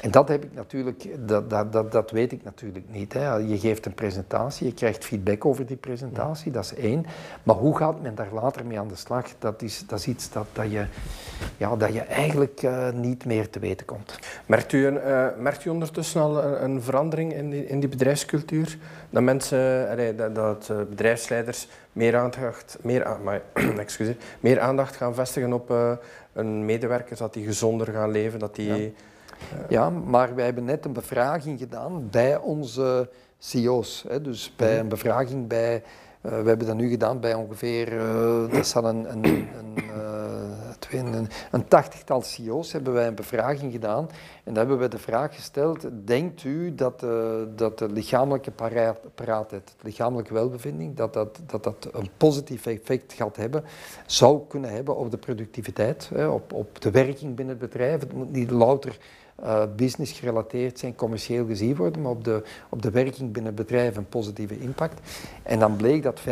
En dat heb ik natuurlijk, dat, dat, dat, dat weet ik natuurlijk niet. Hè. Je geeft een presentatie, je krijgt feedback over die presentatie, dat is één. Maar hoe gaat men daar later mee aan de slag? Dat is, dat is iets dat, dat, je, ja, dat je eigenlijk uh, niet meer te weten komt. Merkt u, een, uh, merkt u ondertussen al een, een, verandering in die, in die bedrijfscultuur? Dat mensen, allee, dat, dat uh, bedrijfsleiders meer aandacht, meer, maar, excuseer, meer aandacht gaan vestigen op een medewerker, dat die gezonder gaan leven, dat die... Ja ja, maar wij hebben net een bevraging gedaan bij onze CEO's. Hè, dus bij mhm. een bevraging bij, uh, we hebben dat nu gedaan bij ongeveer, uh, dat zal een, een, een, uh, een, een tachtigtal CEO's hebben wij een bevraging gedaan. En daar hebben we de vraag gesteld, denkt u dat, dat de lichamelijke paraatheid, het lichamelijke welbevinding, dat dat, dat dat een positief effect gaat hebben, zou kunnen hebben op de productiviteit, hè, op, op de werking binnen het bedrijf. Het moet niet louter uh, business gerelateerd zijn, commercieel gezien worden, maar op de, op de werking binnen bedrijf een positieve impact. En dan bleek dat 95%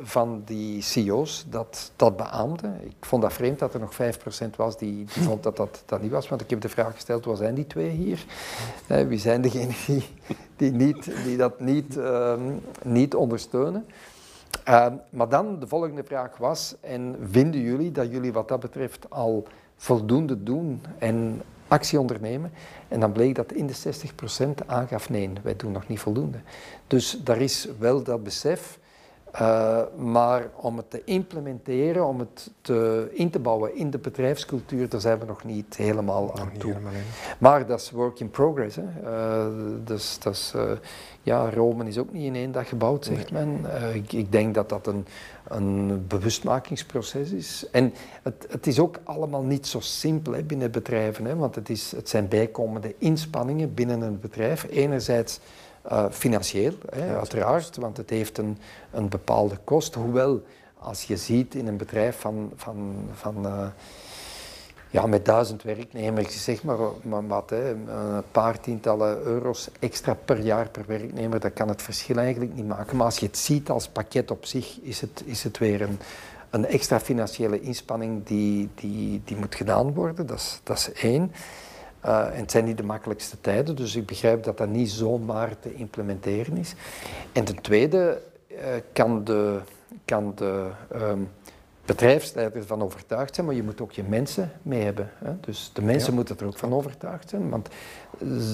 van die CEO's dat, dat beaamde. Ik vond dat vreemd dat er nog 5% was die, die vond dat, dat dat niet was, want ik heb de vraag gesteld, waar zijn die twee hier? Uh, wie zijn degenen die, die, niet, die dat niet, uh, niet ondersteunen? Uh, maar dan de volgende vraag was, en vinden jullie dat jullie wat dat betreft al voldoende doen en actie ondernemen. En dan bleek dat in de 60% aangaf nee, wij doen nog niet voldoende. Dus daar is wel dat besef. Uh, maar om het te implementeren, om het te, in te bouwen in de bedrijfscultuur, daar zijn we nog niet helemaal aan toe. maar dat is work in progress. Hè. Uh, dus, dat is, uh, ja, Rome is ook niet in één dag gebouwd, zegt men. Ik, ik, denk dat dat een, een bewustmakingsproces is. En het, het, is ook allemaal niet zo simpel hè, binnen bedrijven, hè, want het, is, het zijn bijkomende inspanningen binnen een bedrijf. Enerzijds Uh, financieel, hè, uiteraard, want het heeft een, een bepaalde kost. Hoewel, als je ziet in een bedrijf van, van, van uh, ja, met duizend werknemers, zeg maar, maar wat, hè, een paar tientallen euro's extra per jaar per werknemer, dat kan het verschil eigenlijk niet maken. Maar als je het ziet als pakket op zich, is het, is het weer een, een extra financiële inspanning die, die, die moet gedaan worden. Dat is, dat is één. Uh, en het zijn niet de makkelijkste tijden, dus ik begrijp dat dat niet zomaar te implementeren is. En ten tweede uh, kan de, kan de um, bedrijfsleider ervan overtuigd zijn, maar je moet ook je mensen mee hebben. Hè? Dus de mensen ja. moeten er ook van overtuigd zijn, want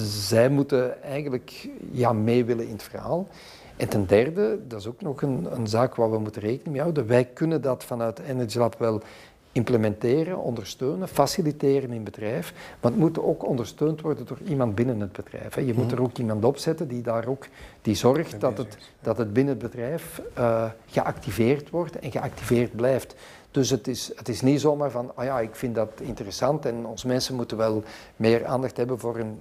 zij moeten eigenlijk ja, mee willen in het verhaal. En ten derde, dat is ook nog een, een zaak waar we moeten rekening mee houden, wij kunnen dat vanuit Energy Lab wel implementeren, ondersteunen, faciliteren in bedrijf. Maar het moet ook ondersteund worden door iemand binnen het bedrijf. Hè. Je moet er ook iemand op zetten die daar ook die zorgt dat het, dat het binnen het bedrijf uh, geactiveerd wordt en geactiveerd blijft. Dus het is, het is niet zomaar van, ah ja, ik vind dat interessant en ons mensen moeten wel meer aandacht hebben voor een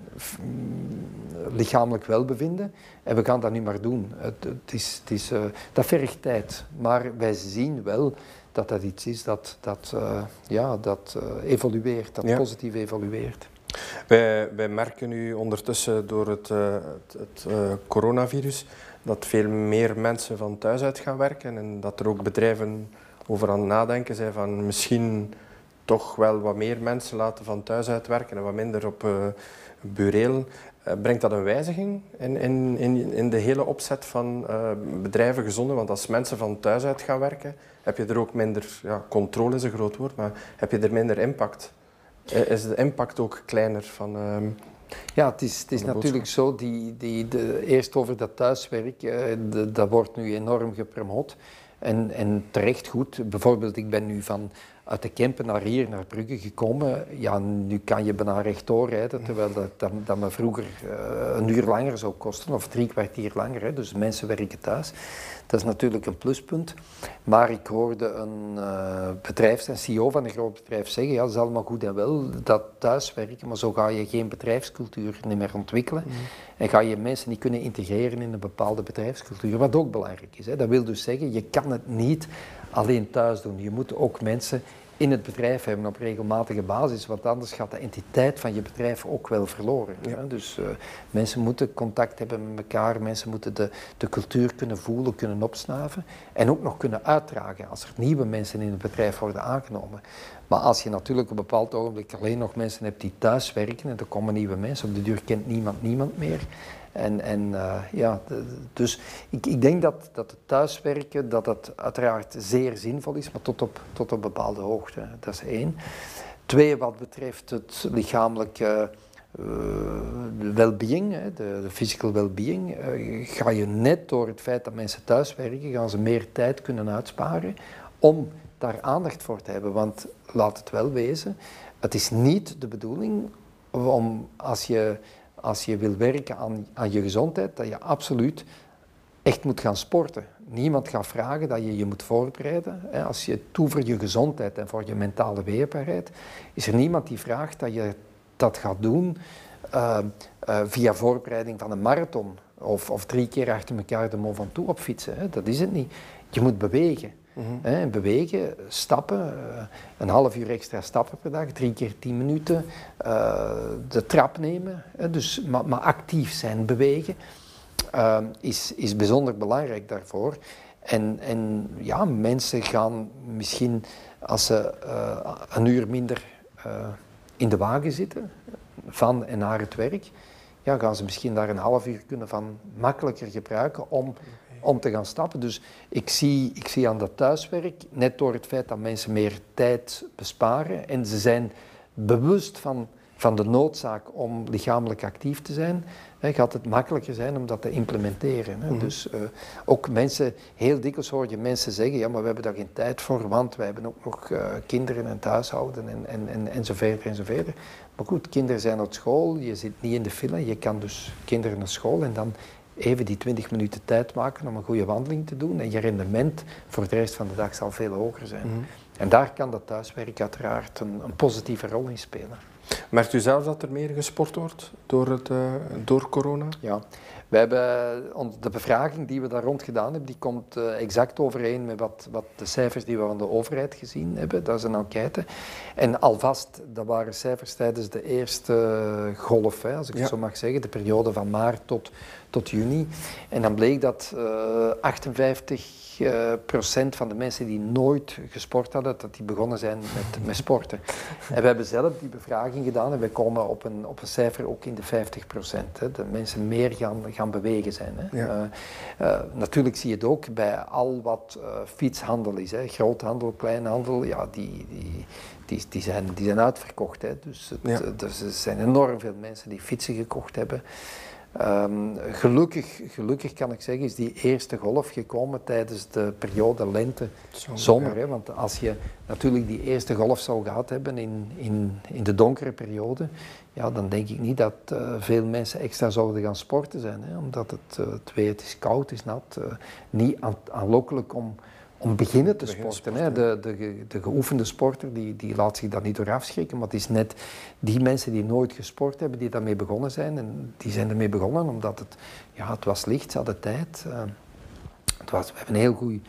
lichamelijk welbevinden. En we gaan dat nu maar doen. Het, het is, het is, uh, dat vergt tijd. Maar wij zien wel dat dat iets is dat, dat, uh, ja, dat uh, evolueert, dat ja. positief evolueert. Wij, wij merken nu ondertussen door het, uh, het, het coronavirus dat veel meer mensen van thuis uit gaan werken en dat er ook bedrijven over aan het nadenken zijn van misschien toch wel wat meer mensen laten van thuis uit werken en wat minder op bureel. brengt dat een wijziging in, in, in, in de hele opzet van bedrijven gezonden? Want als mensen van thuis uit gaan werken, heb je er ook minder, ja, controle is een groot woord, maar heb je er minder impact? Is de impact ook kleiner van... Uh, ja, het is, het is natuurlijk zo, die, die, de, eerst over dat thuiswerk, uh, de, dat wordt nu enorm gepromoot. En, en terecht goed. Bijvoorbeeld, ik ben nu van uit de Kempen naar hier, naar Brugge gekomen. Ja, nu kan je bijna rechtdoor rijden, terwijl dat, dat, dat me vroeger uh, een uur langer zou kosten, of drie kwartier langer. Hè. Dus mensen werken thuis. Dat is natuurlijk een pluspunt. Maar ik hoorde een uh, bedrijfs- en CEO van een groot bedrijf zeggen, ja, dat is allemaal goed en wel, dat thuiswerken, maar zo ga je geen bedrijfscultuur meer ontwikkelen. Mm. En ga je mensen niet kunnen integreren in een bepaalde bedrijfscultuur, wat ook belangrijk is. Hè. Dat wil dus zeggen, je kan het niet alleen thuis doen. Je moet ook mensen in het bedrijf hebben op regelmatige basis, want anders gaat de entiteit van je bedrijf ook wel verloren. Ja. Dus uh, mensen moeten contact hebben met elkaar, mensen moeten de, de cultuur kunnen voelen, kunnen opsnaven en ook nog kunnen uitdragen als er nieuwe mensen in het bedrijf worden aangenomen. Maar als je natuurlijk op een bepaald ogenblik alleen nog mensen hebt die thuis werken en er komen nieuwe mensen, op de duur kent niemand niemand meer, en, en uh, ja, dus ik, ik denk dat, dat het thuiswerken dat dat uiteraard zeer zinvol is, maar tot op, tot op bepaalde hoogte. Dat is één. Twee, wat betreft het lichamelijke uh, well-being, de, de physical well-being, uh, ga je net door het feit dat mensen thuiswerken, gaan ze meer tijd kunnen uitsparen om daar aandacht voor te hebben. Want laat het wel wezen, het is niet de bedoeling om als je als je wil werken aan, aan je gezondheid, dat je absoluut echt moet gaan sporten. Niemand gaat vragen dat je je moet voorbereiden. Als je toe voor je gezondheid en voor je mentale weerbaarheid, is er niemand die vraagt dat je dat gaat doen uh, uh, via voorbereiding van een marathon of, of drie keer achter elkaar de Mont Ventoux opfietsen. Hè. Dat is het niet. Je moet bewegen. Mm bewegen, stappen, eh, een half uur extra stappen per dag, drie keer tien minuten, uh, de trap nemen, dus, maar, maar, actief zijn, bewegen, uh, is, is bijzonder belangrijk daarvoor. En, en ja, mensen gaan misschien als ze een uur minder in de wagen zitten, van en naar het werk, ja, gaan ze misschien daar een half uur kunnen van makkelijker gebruiken om om te gaan stappen. Dus ik zie, ik zie aan dat thuiswerk, net door het feit dat mensen meer tijd besparen en ze zijn bewust van, van de noodzaak om lichamelijk actief te zijn, hè, gaat het makkelijker zijn om dat te implementeren. Hè. Mm -hmm. Dus uh, ook mensen, heel dikwijls hoor je mensen zeggen, ja maar we hebben daar geen tijd voor, want wij hebben ook nog uh, kinderen en huishouden en, en, en, en zo verder en zo verder. Maar goed, kinderen zijn op school, je zit niet in de file, je kan dus kinderen naar school en dan even die 20 minuten tijd maken om een goede wandeling te doen. En je rendement voor de rest van de dag zal veel hoger zijn. Mm -hmm. En daar kan dat thuiswerk uiteraard een, een positieve rol in spelen. Merkt u zelf dat er meer gesport wordt door, het, uh, door corona? Ja, we hebben, de bevraging die we daar rond gedaan hebben, die komt uh, exact overeen met wat, wat de cijfers die we van de overheid gezien hebben. Dat is een enquête. En alvast, dat waren cijfers tijdens de eerste golf, hè, als ik het zo mag zeggen, de periode van maart tot, tot juni. En dan bleek dat uh, 58 uh, procent van de mensen die nooit gesport hadden, dat die begonnen zijn met, met sporten. En we hebben zelf die bevraging gedaan en wij komen op een, op een cijfer ook in de 50 procent. Dat mensen meer gaan, gaan bewegen zijn. Hè. Uh, uh, natuurlijk zie je het ook bij al wat fietshandel is. Hè. Groothandel, kleinhandel, ja, die, die, die, die, zijn, die zijn uitverkocht. Hè. Dus, het, ja. er zijn enorm veel mensen die fietsen gekocht hebben. Um, gelukkig, gelukkig kan ik zeggen, is die eerste golf gekomen tijdens de periode lente-zomer. Ja. Want als je natuurlijk die eerste golf zou gehad hebben in, in, in de donkere periode, ja, dan denk ik niet dat uh, veel mensen extra zouden gaan sporten zijn. Hè, omdat het, uh, het weer het is koud, het is nat, uh, niet aanlokkelijk om om beginnen te sporten. Hè. De, de, de geoefende sporter die, die laat zich daar niet door afschrikken, maar het is net die mensen die nooit gesport hebben, die daarmee begonnen zijn. En die zijn ermee begonnen omdat het, ja, het was licht, ze hadden tijd. Uh, het was, we hebben een heel goed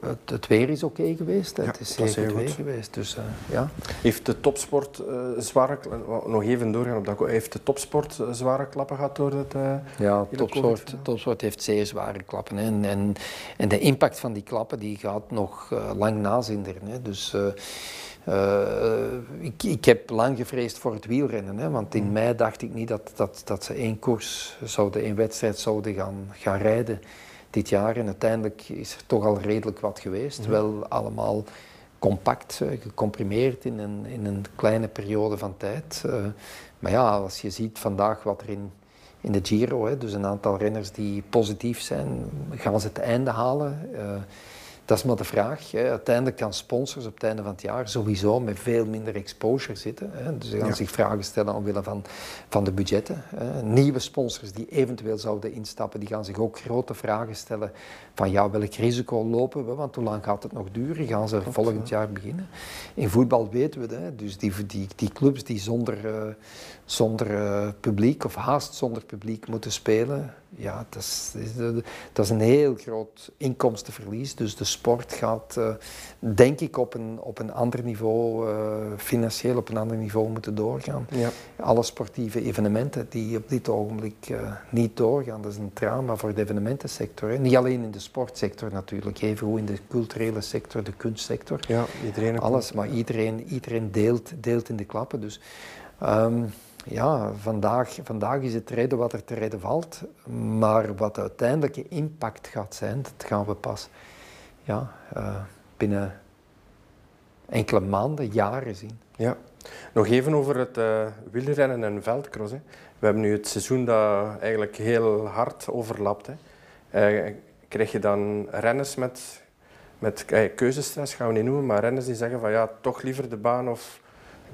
het, het, weer is oké okay geweest. Ja, het is zeer goed weer geweest. Dus, uh, ja. Heeft de topsport uh, zware nog even doorgaan op dat heeft de topsport uh, zware klappen gehad door het Ja, topsport, topsport heeft zeer zware klappen. Hè. En, en, en, de impact van die klappen die gaat nog lang nazinderen. Hè. Dus ik, ik heb lang gevreesd voor het wielrennen. Hè, want in mm. mei dacht ik niet dat, dat, dat ze één koers zouden, één wedstrijd zouden gaan, gaan rijden dit jaar. En uiteindelijk is er toch al redelijk wat geweest. Wel allemaal compact, eh, gecomprimeerd in een, in een kleine periode van tijd. Uh, maar ja, als je ziet vandaag wat er in, in de Giro, hè, dus een aantal renners die positief zijn, gaan ze het einde halen. Uh, dat is maar de vraag. Hè. Uiteindelijk gaan sponsors op het einde van het jaar sowieso met veel minder exposure zitten. Hè. Dus ze gaan zich vragen stellen omwille van, van de budgetten. Hè. Nieuwe sponsors die eventueel zouden instappen, die gaan zich ook grote vragen stellen van ja, welk risico lopen we, want hoe lang gaat het nog duren? Gaan ze volgend jaar beginnen? In voetbal weten we dat. Dus die, die, die clubs die zonder, uh, zonder uh, publiek of haast zonder publiek moeten spelen, ja, dat is, dat is een heel groot inkomstenverlies. Dus de sport gaat, uh, denk ik, op een, op een ander niveau, uh, financieel op een ander niveau moeten doorgaan. Ja. Alle sportieve evenementen die op dit ogenblik niet doorgaan, dat is een trauma voor de evenementensector. Hè. Niet alleen in de sportsector natuurlijk, evengoed in de culturele sector, de kunstsector. Ja, iedereen. Alles, maar iedereen, iedereen deelt, deelt in de klappen. Dus, um, ja, vandaag, vandaag is het redden wat er te redden valt. Maar wat de uiteindelijke impact gaat zijn, dat gaan we pas ja, uh, binnen enkele maanden, jaren zien. Ja. Nog even over het uh, wielrennen en veldcross. Hè. We hebben nu het seizoen dat eigenlijk heel hard overlapt. Hè. Uh, krijg je dan renners met, met keuzestress, gaan we niet noemen, maar renners die zeggen van ja, toch liever de baan of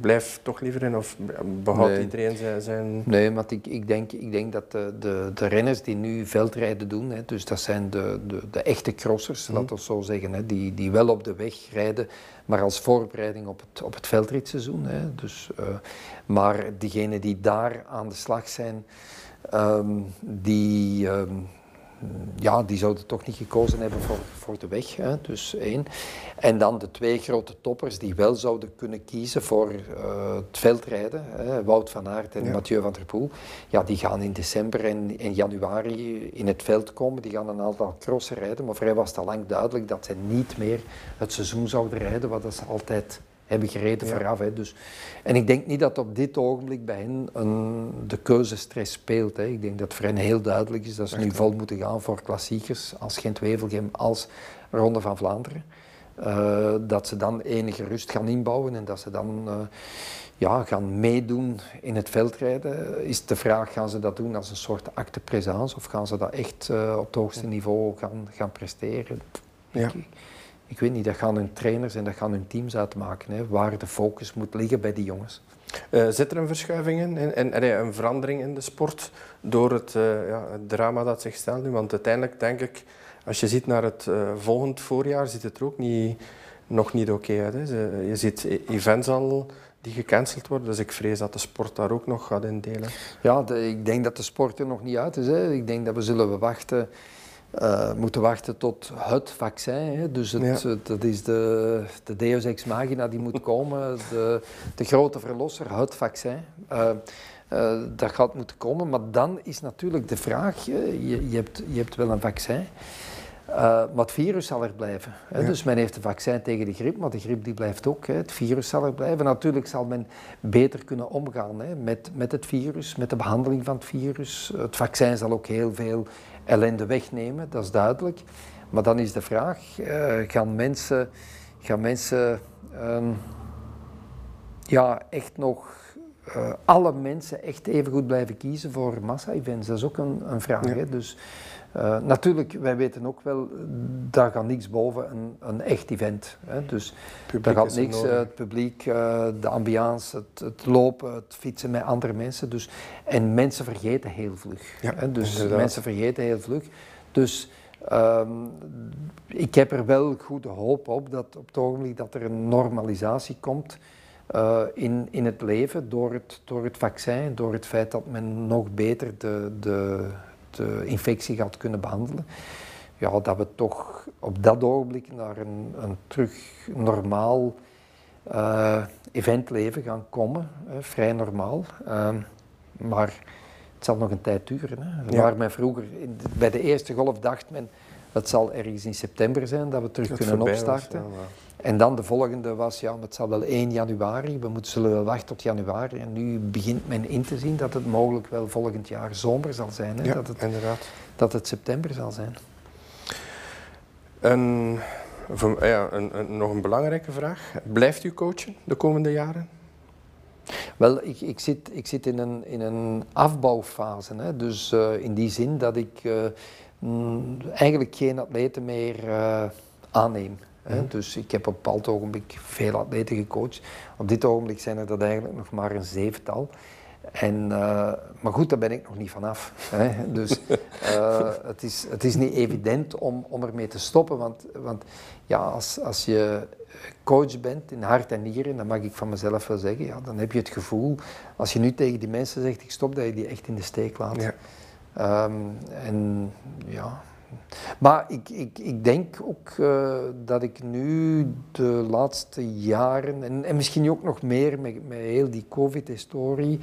blijf toch liever in of behoudt iedereen zijn, zijn, Nee, maar ik, ik, denk, ik denk dat de, de, de renners die nu veldrijden doen, hè, dus dat zijn de, de, de echte crossers, mm. laten we zo zeggen, hè, die, die wel op de weg rijden, maar als voorbereiding op het, op het veldritseizoen. Hè, dus, uh, maar diegenen die daar aan de slag zijn, um, die... Um, ja, die zouden toch niet gekozen hebben voor, voor de weg. Hè. Dus één. En dan de twee grote toppers die wel zouden kunnen kiezen voor uh, het veldrijden. Hè. Wout van Aert en Mathieu van der Poel. Ja, die gaan in december en in januari in het veld komen. Die gaan een aantal crossen rijden. Maar voor hen was het al lang duidelijk dat ze niet meer het seizoen zouden rijden. Wat ze altijd hebben gereden ja. vooraf. Hè. Dus, en ik denk niet dat op dit ogenblik bij hen een, de keuzestress speelt. Hè. Ik denk dat voor hen heel duidelijk is dat ze nu vol moeten gaan voor klassiekers als Gent-Wevelgem, als Ronde van Vlaanderen. Uh, dat ze dan enige rust gaan inbouwen en dat ze dan uh, ja, gaan meedoen in het veldrijden. Is de vraag, gaan ze dat doen als een soort acte présence of gaan ze dat echt uh, op het hoogste niveau gaan, gaan presteren? Ja. Ik, ik weet niet, dat gaan hun trainers en dat gaan hun teams uitmaken, hè, waar de focus moet liggen bij die jongens. Uh, zit er een verschuiving in en, en, een verandering in de sport door het, uh, ja, het, drama dat zich stelt nu? Want uiteindelijk denk ik, als je ziet naar het uh, volgend voorjaar, ziet het er ook niet, nog niet oké okay uit. Hè. Je ziet e-, events al die gecanceld worden. Dus ik vrees dat de sport daar ook nog gaat indelen. Ja, ik denk dat de sport er nog niet uit is. Hè. Ik denk dat we zullen wachten, uh, moeten wachten tot het vaccin. Hè. Dus het, dat is de, de deus ex machina die moet komen, de, de grote verlosser, het vaccin. Uh, uh, dat gaat moeten komen, maar dan is natuurlijk de vraag, je, je, hebt, je hebt wel een vaccin, uh, maar het virus zal er blijven. Hè? Dus men heeft een vaccin tegen de griep, maar de griep die blijft ook. Hè? Het virus zal er blijven. Natuurlijk zal men beter kunnen omgaan hè? Met, met het virus, met de behandeling van het virus. Het vaccin zal ook heel veel ellende wegnemen, dat is duidelijk. Maar dan is de vraag, uh, gaan mensen, gaan mensen um, ja, echt nog uh, alle mensen echt even goed blijven kiezen voor massa-events? Dat is ook een, een vraag. Ja. Hè? Dus uh, natuurlijk, wij weten ook wel, daar gaat niks boven een, een echt event. Hè? Dus daar gaat niks, uh, het publiek, de ambiance, het, het, lopen, het fietsen met andere mensen. Dus, en mensen vergeten heel vlug. Ja, hè? Dus inderdaad. mensen vergeten heel vlug. Dus um, ik heb er wel goede hoop op dat op het ogenblik dat er een normalisatie komt uh, in, in het leven door het, door het vaccin, door het feit dat men nog beter de, de, de infectie gaat kunnen behandelen. Ja, dat we toch op dat ogenblik naar een, een terug normaal uh, eventleven gaan komen, hè, vrij normaal. Uh, maar het zal nog een tijd duren. Hè. Ja. Waar men vroeger, bij de eerste golf dacht men, het zal ergens in september zijn dat we terug kunnen opstarten. Was, ja, en dan de volgende was, ja, het zal wel 1 januari, we moeten, zullen wel wachten tot januari. En nu begint men in te zien dat het mogelijk wel volgend jaar zomer zal zijn. Hè? Ja, dat het, inderdaad. Dat het september zal zijn. En, ja, een, een, nog een belangrijke vraag. Blijft u coachen de komende jaren? Wel, ik, ik, zit, ik zit in een, in een afbouwfase. Hè? Dus uh, in die zin dat ik uh, mm, eigenlijk geen atleten meer uh, aanneem. Hè? Dus ik heb op een bepaald ogenblik veel atleten gecoacht. Op dit ogenblik zijn er dat eigenlijk nog maar een zevental. En, uh, maar goed, daar ben ik nog niet vanaf. Hè? Dus uh, het, is, het is niet evident om, om ermee te stoppen. Want, want ja, als, als je coach bent in hart en nieren, dan mag ik van mezelf wel zeggen, ja, dan heb je het gevoel, als je nu tegen die mensen zegt, ik stop, dat je die echt in de steek laat. Ja. Um, en ja, maar ik, ik, ik denk ook uh, dat ik nu de laatste jaren, en, en misschien ook nog meer met, met heel die COVID-historie,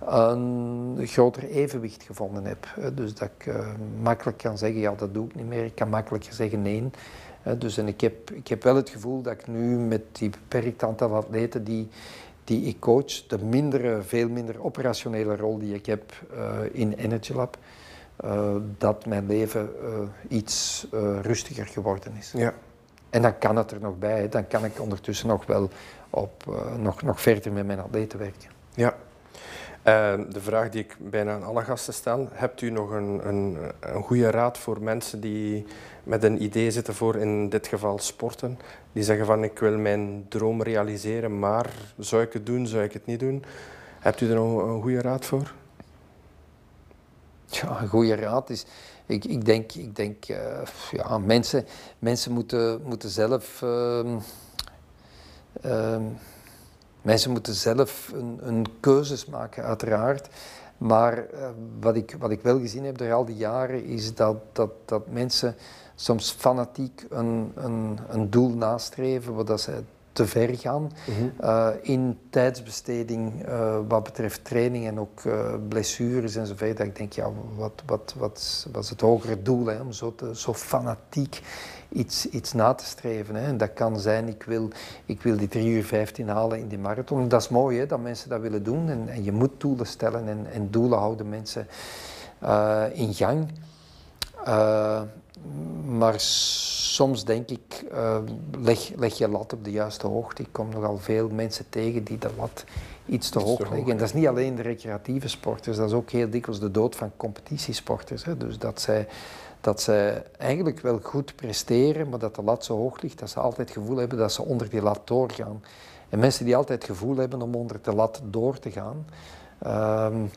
een groter evenwicht gevonden heb. Dus dat ik uh, makkelijk kan zeggen, ja dat doe ik niet meer. Ik kan makkelijker zeggen nee. Dus en ik heb, ik heb wel het gevoel dat ik nu met die beperkt aantal atleten die, die ik coach, de mindere, veel minder operationele rol die ik heb uh, in Energy Lab, uh, dat mijn leven uh, iets uh, rustiger geworden is. Ja. En dan kan het er nog bij, dan kan ik ondertussen nog wel op, nog, nog verder met mijn atleten werken. Ja. de vraag die ik bijna aan alle gasten stel, hebt u nog een, een, een goede raad voor mensen die met een idee zitten voor in dit geval sporten, die zeggen van ik wil mijn droom realiseren, maar zou ik het doen, zou ik het niet doen? Hebt u er nog een goede raad voor? Ja, een goede raad is. Ik, ik denk, ik denk uh, ja, mensen, mensen moeten, moeten zelf. Uh, uh, mensen moeten zelf een, een keuzes maken, uiteraard. Maar eh, wat, ik, wat ik wel gezien heb door al die jaren is dat, dat, dat mensen soms fanatiek een, een, een doel nastreven, wat ze te ver gaan mm -hmm. uh, in tijdsbesteding uh, wat betreft training en ook uh, blessures en. Dat ik denk, ja, wat, wat, wat was het hogere doel hè, om zo, te, zo fanatiek iets, iets na te streven. Hè. En dat kan zijn, ik wil, ik wil die 3 uur 15 halen in die marathon. Dat is mooi hè, dat mensen dat willen doen. En, en je moet doelen stellen en, en doelen houden mensen in gang. Maar soms denk ik, uh, leg, leg je lat op de juiste hoogte. Ik kom nogal veel mensen tegen die de lat iets te hoog leggen. En dat is niet alleen de recreatieve sporters, dat is ook heel dikwijls de dood van competitiesporters. Hè. Dus dat zij, dat zij eigenlijk wel goed presteren, maar dat de lat zo hoog ligt, dat ze altijd het gevoel hebben dat ze onder die lat doorgaan. En mensen die altijd het gevoel hebben om onder de lat door te gaan, um,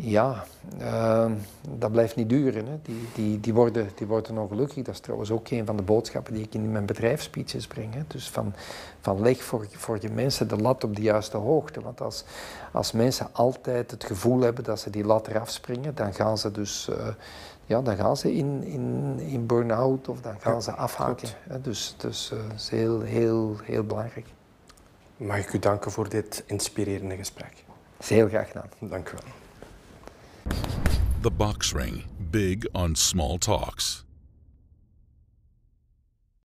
Ja, uh, dat blijft niet duren. Hè. Die, die, die, worden, die worden ongelukkig. Dat is trouwens ook een van de boodschappen die ik in mijn bedrijfsspeeches breng. Hè. Dus van, van leg voor, voor je mensen de lat op de juiste hoogte. Want als, als mensen altijd het gevoel hebben dat ze die lat eraf springen, dan gaan ze dus uh, ja, dan gaan ze in, in, in burn-out of dan gaan ja, ze afhaken. Hè. Dus, dus uh, dat is heel, heel, heel belangrijk. Mag ik u danken voor dit inspirerende gesprek? Heel graag gedaan. Dank u wel. The Box Ring. Big on small talks.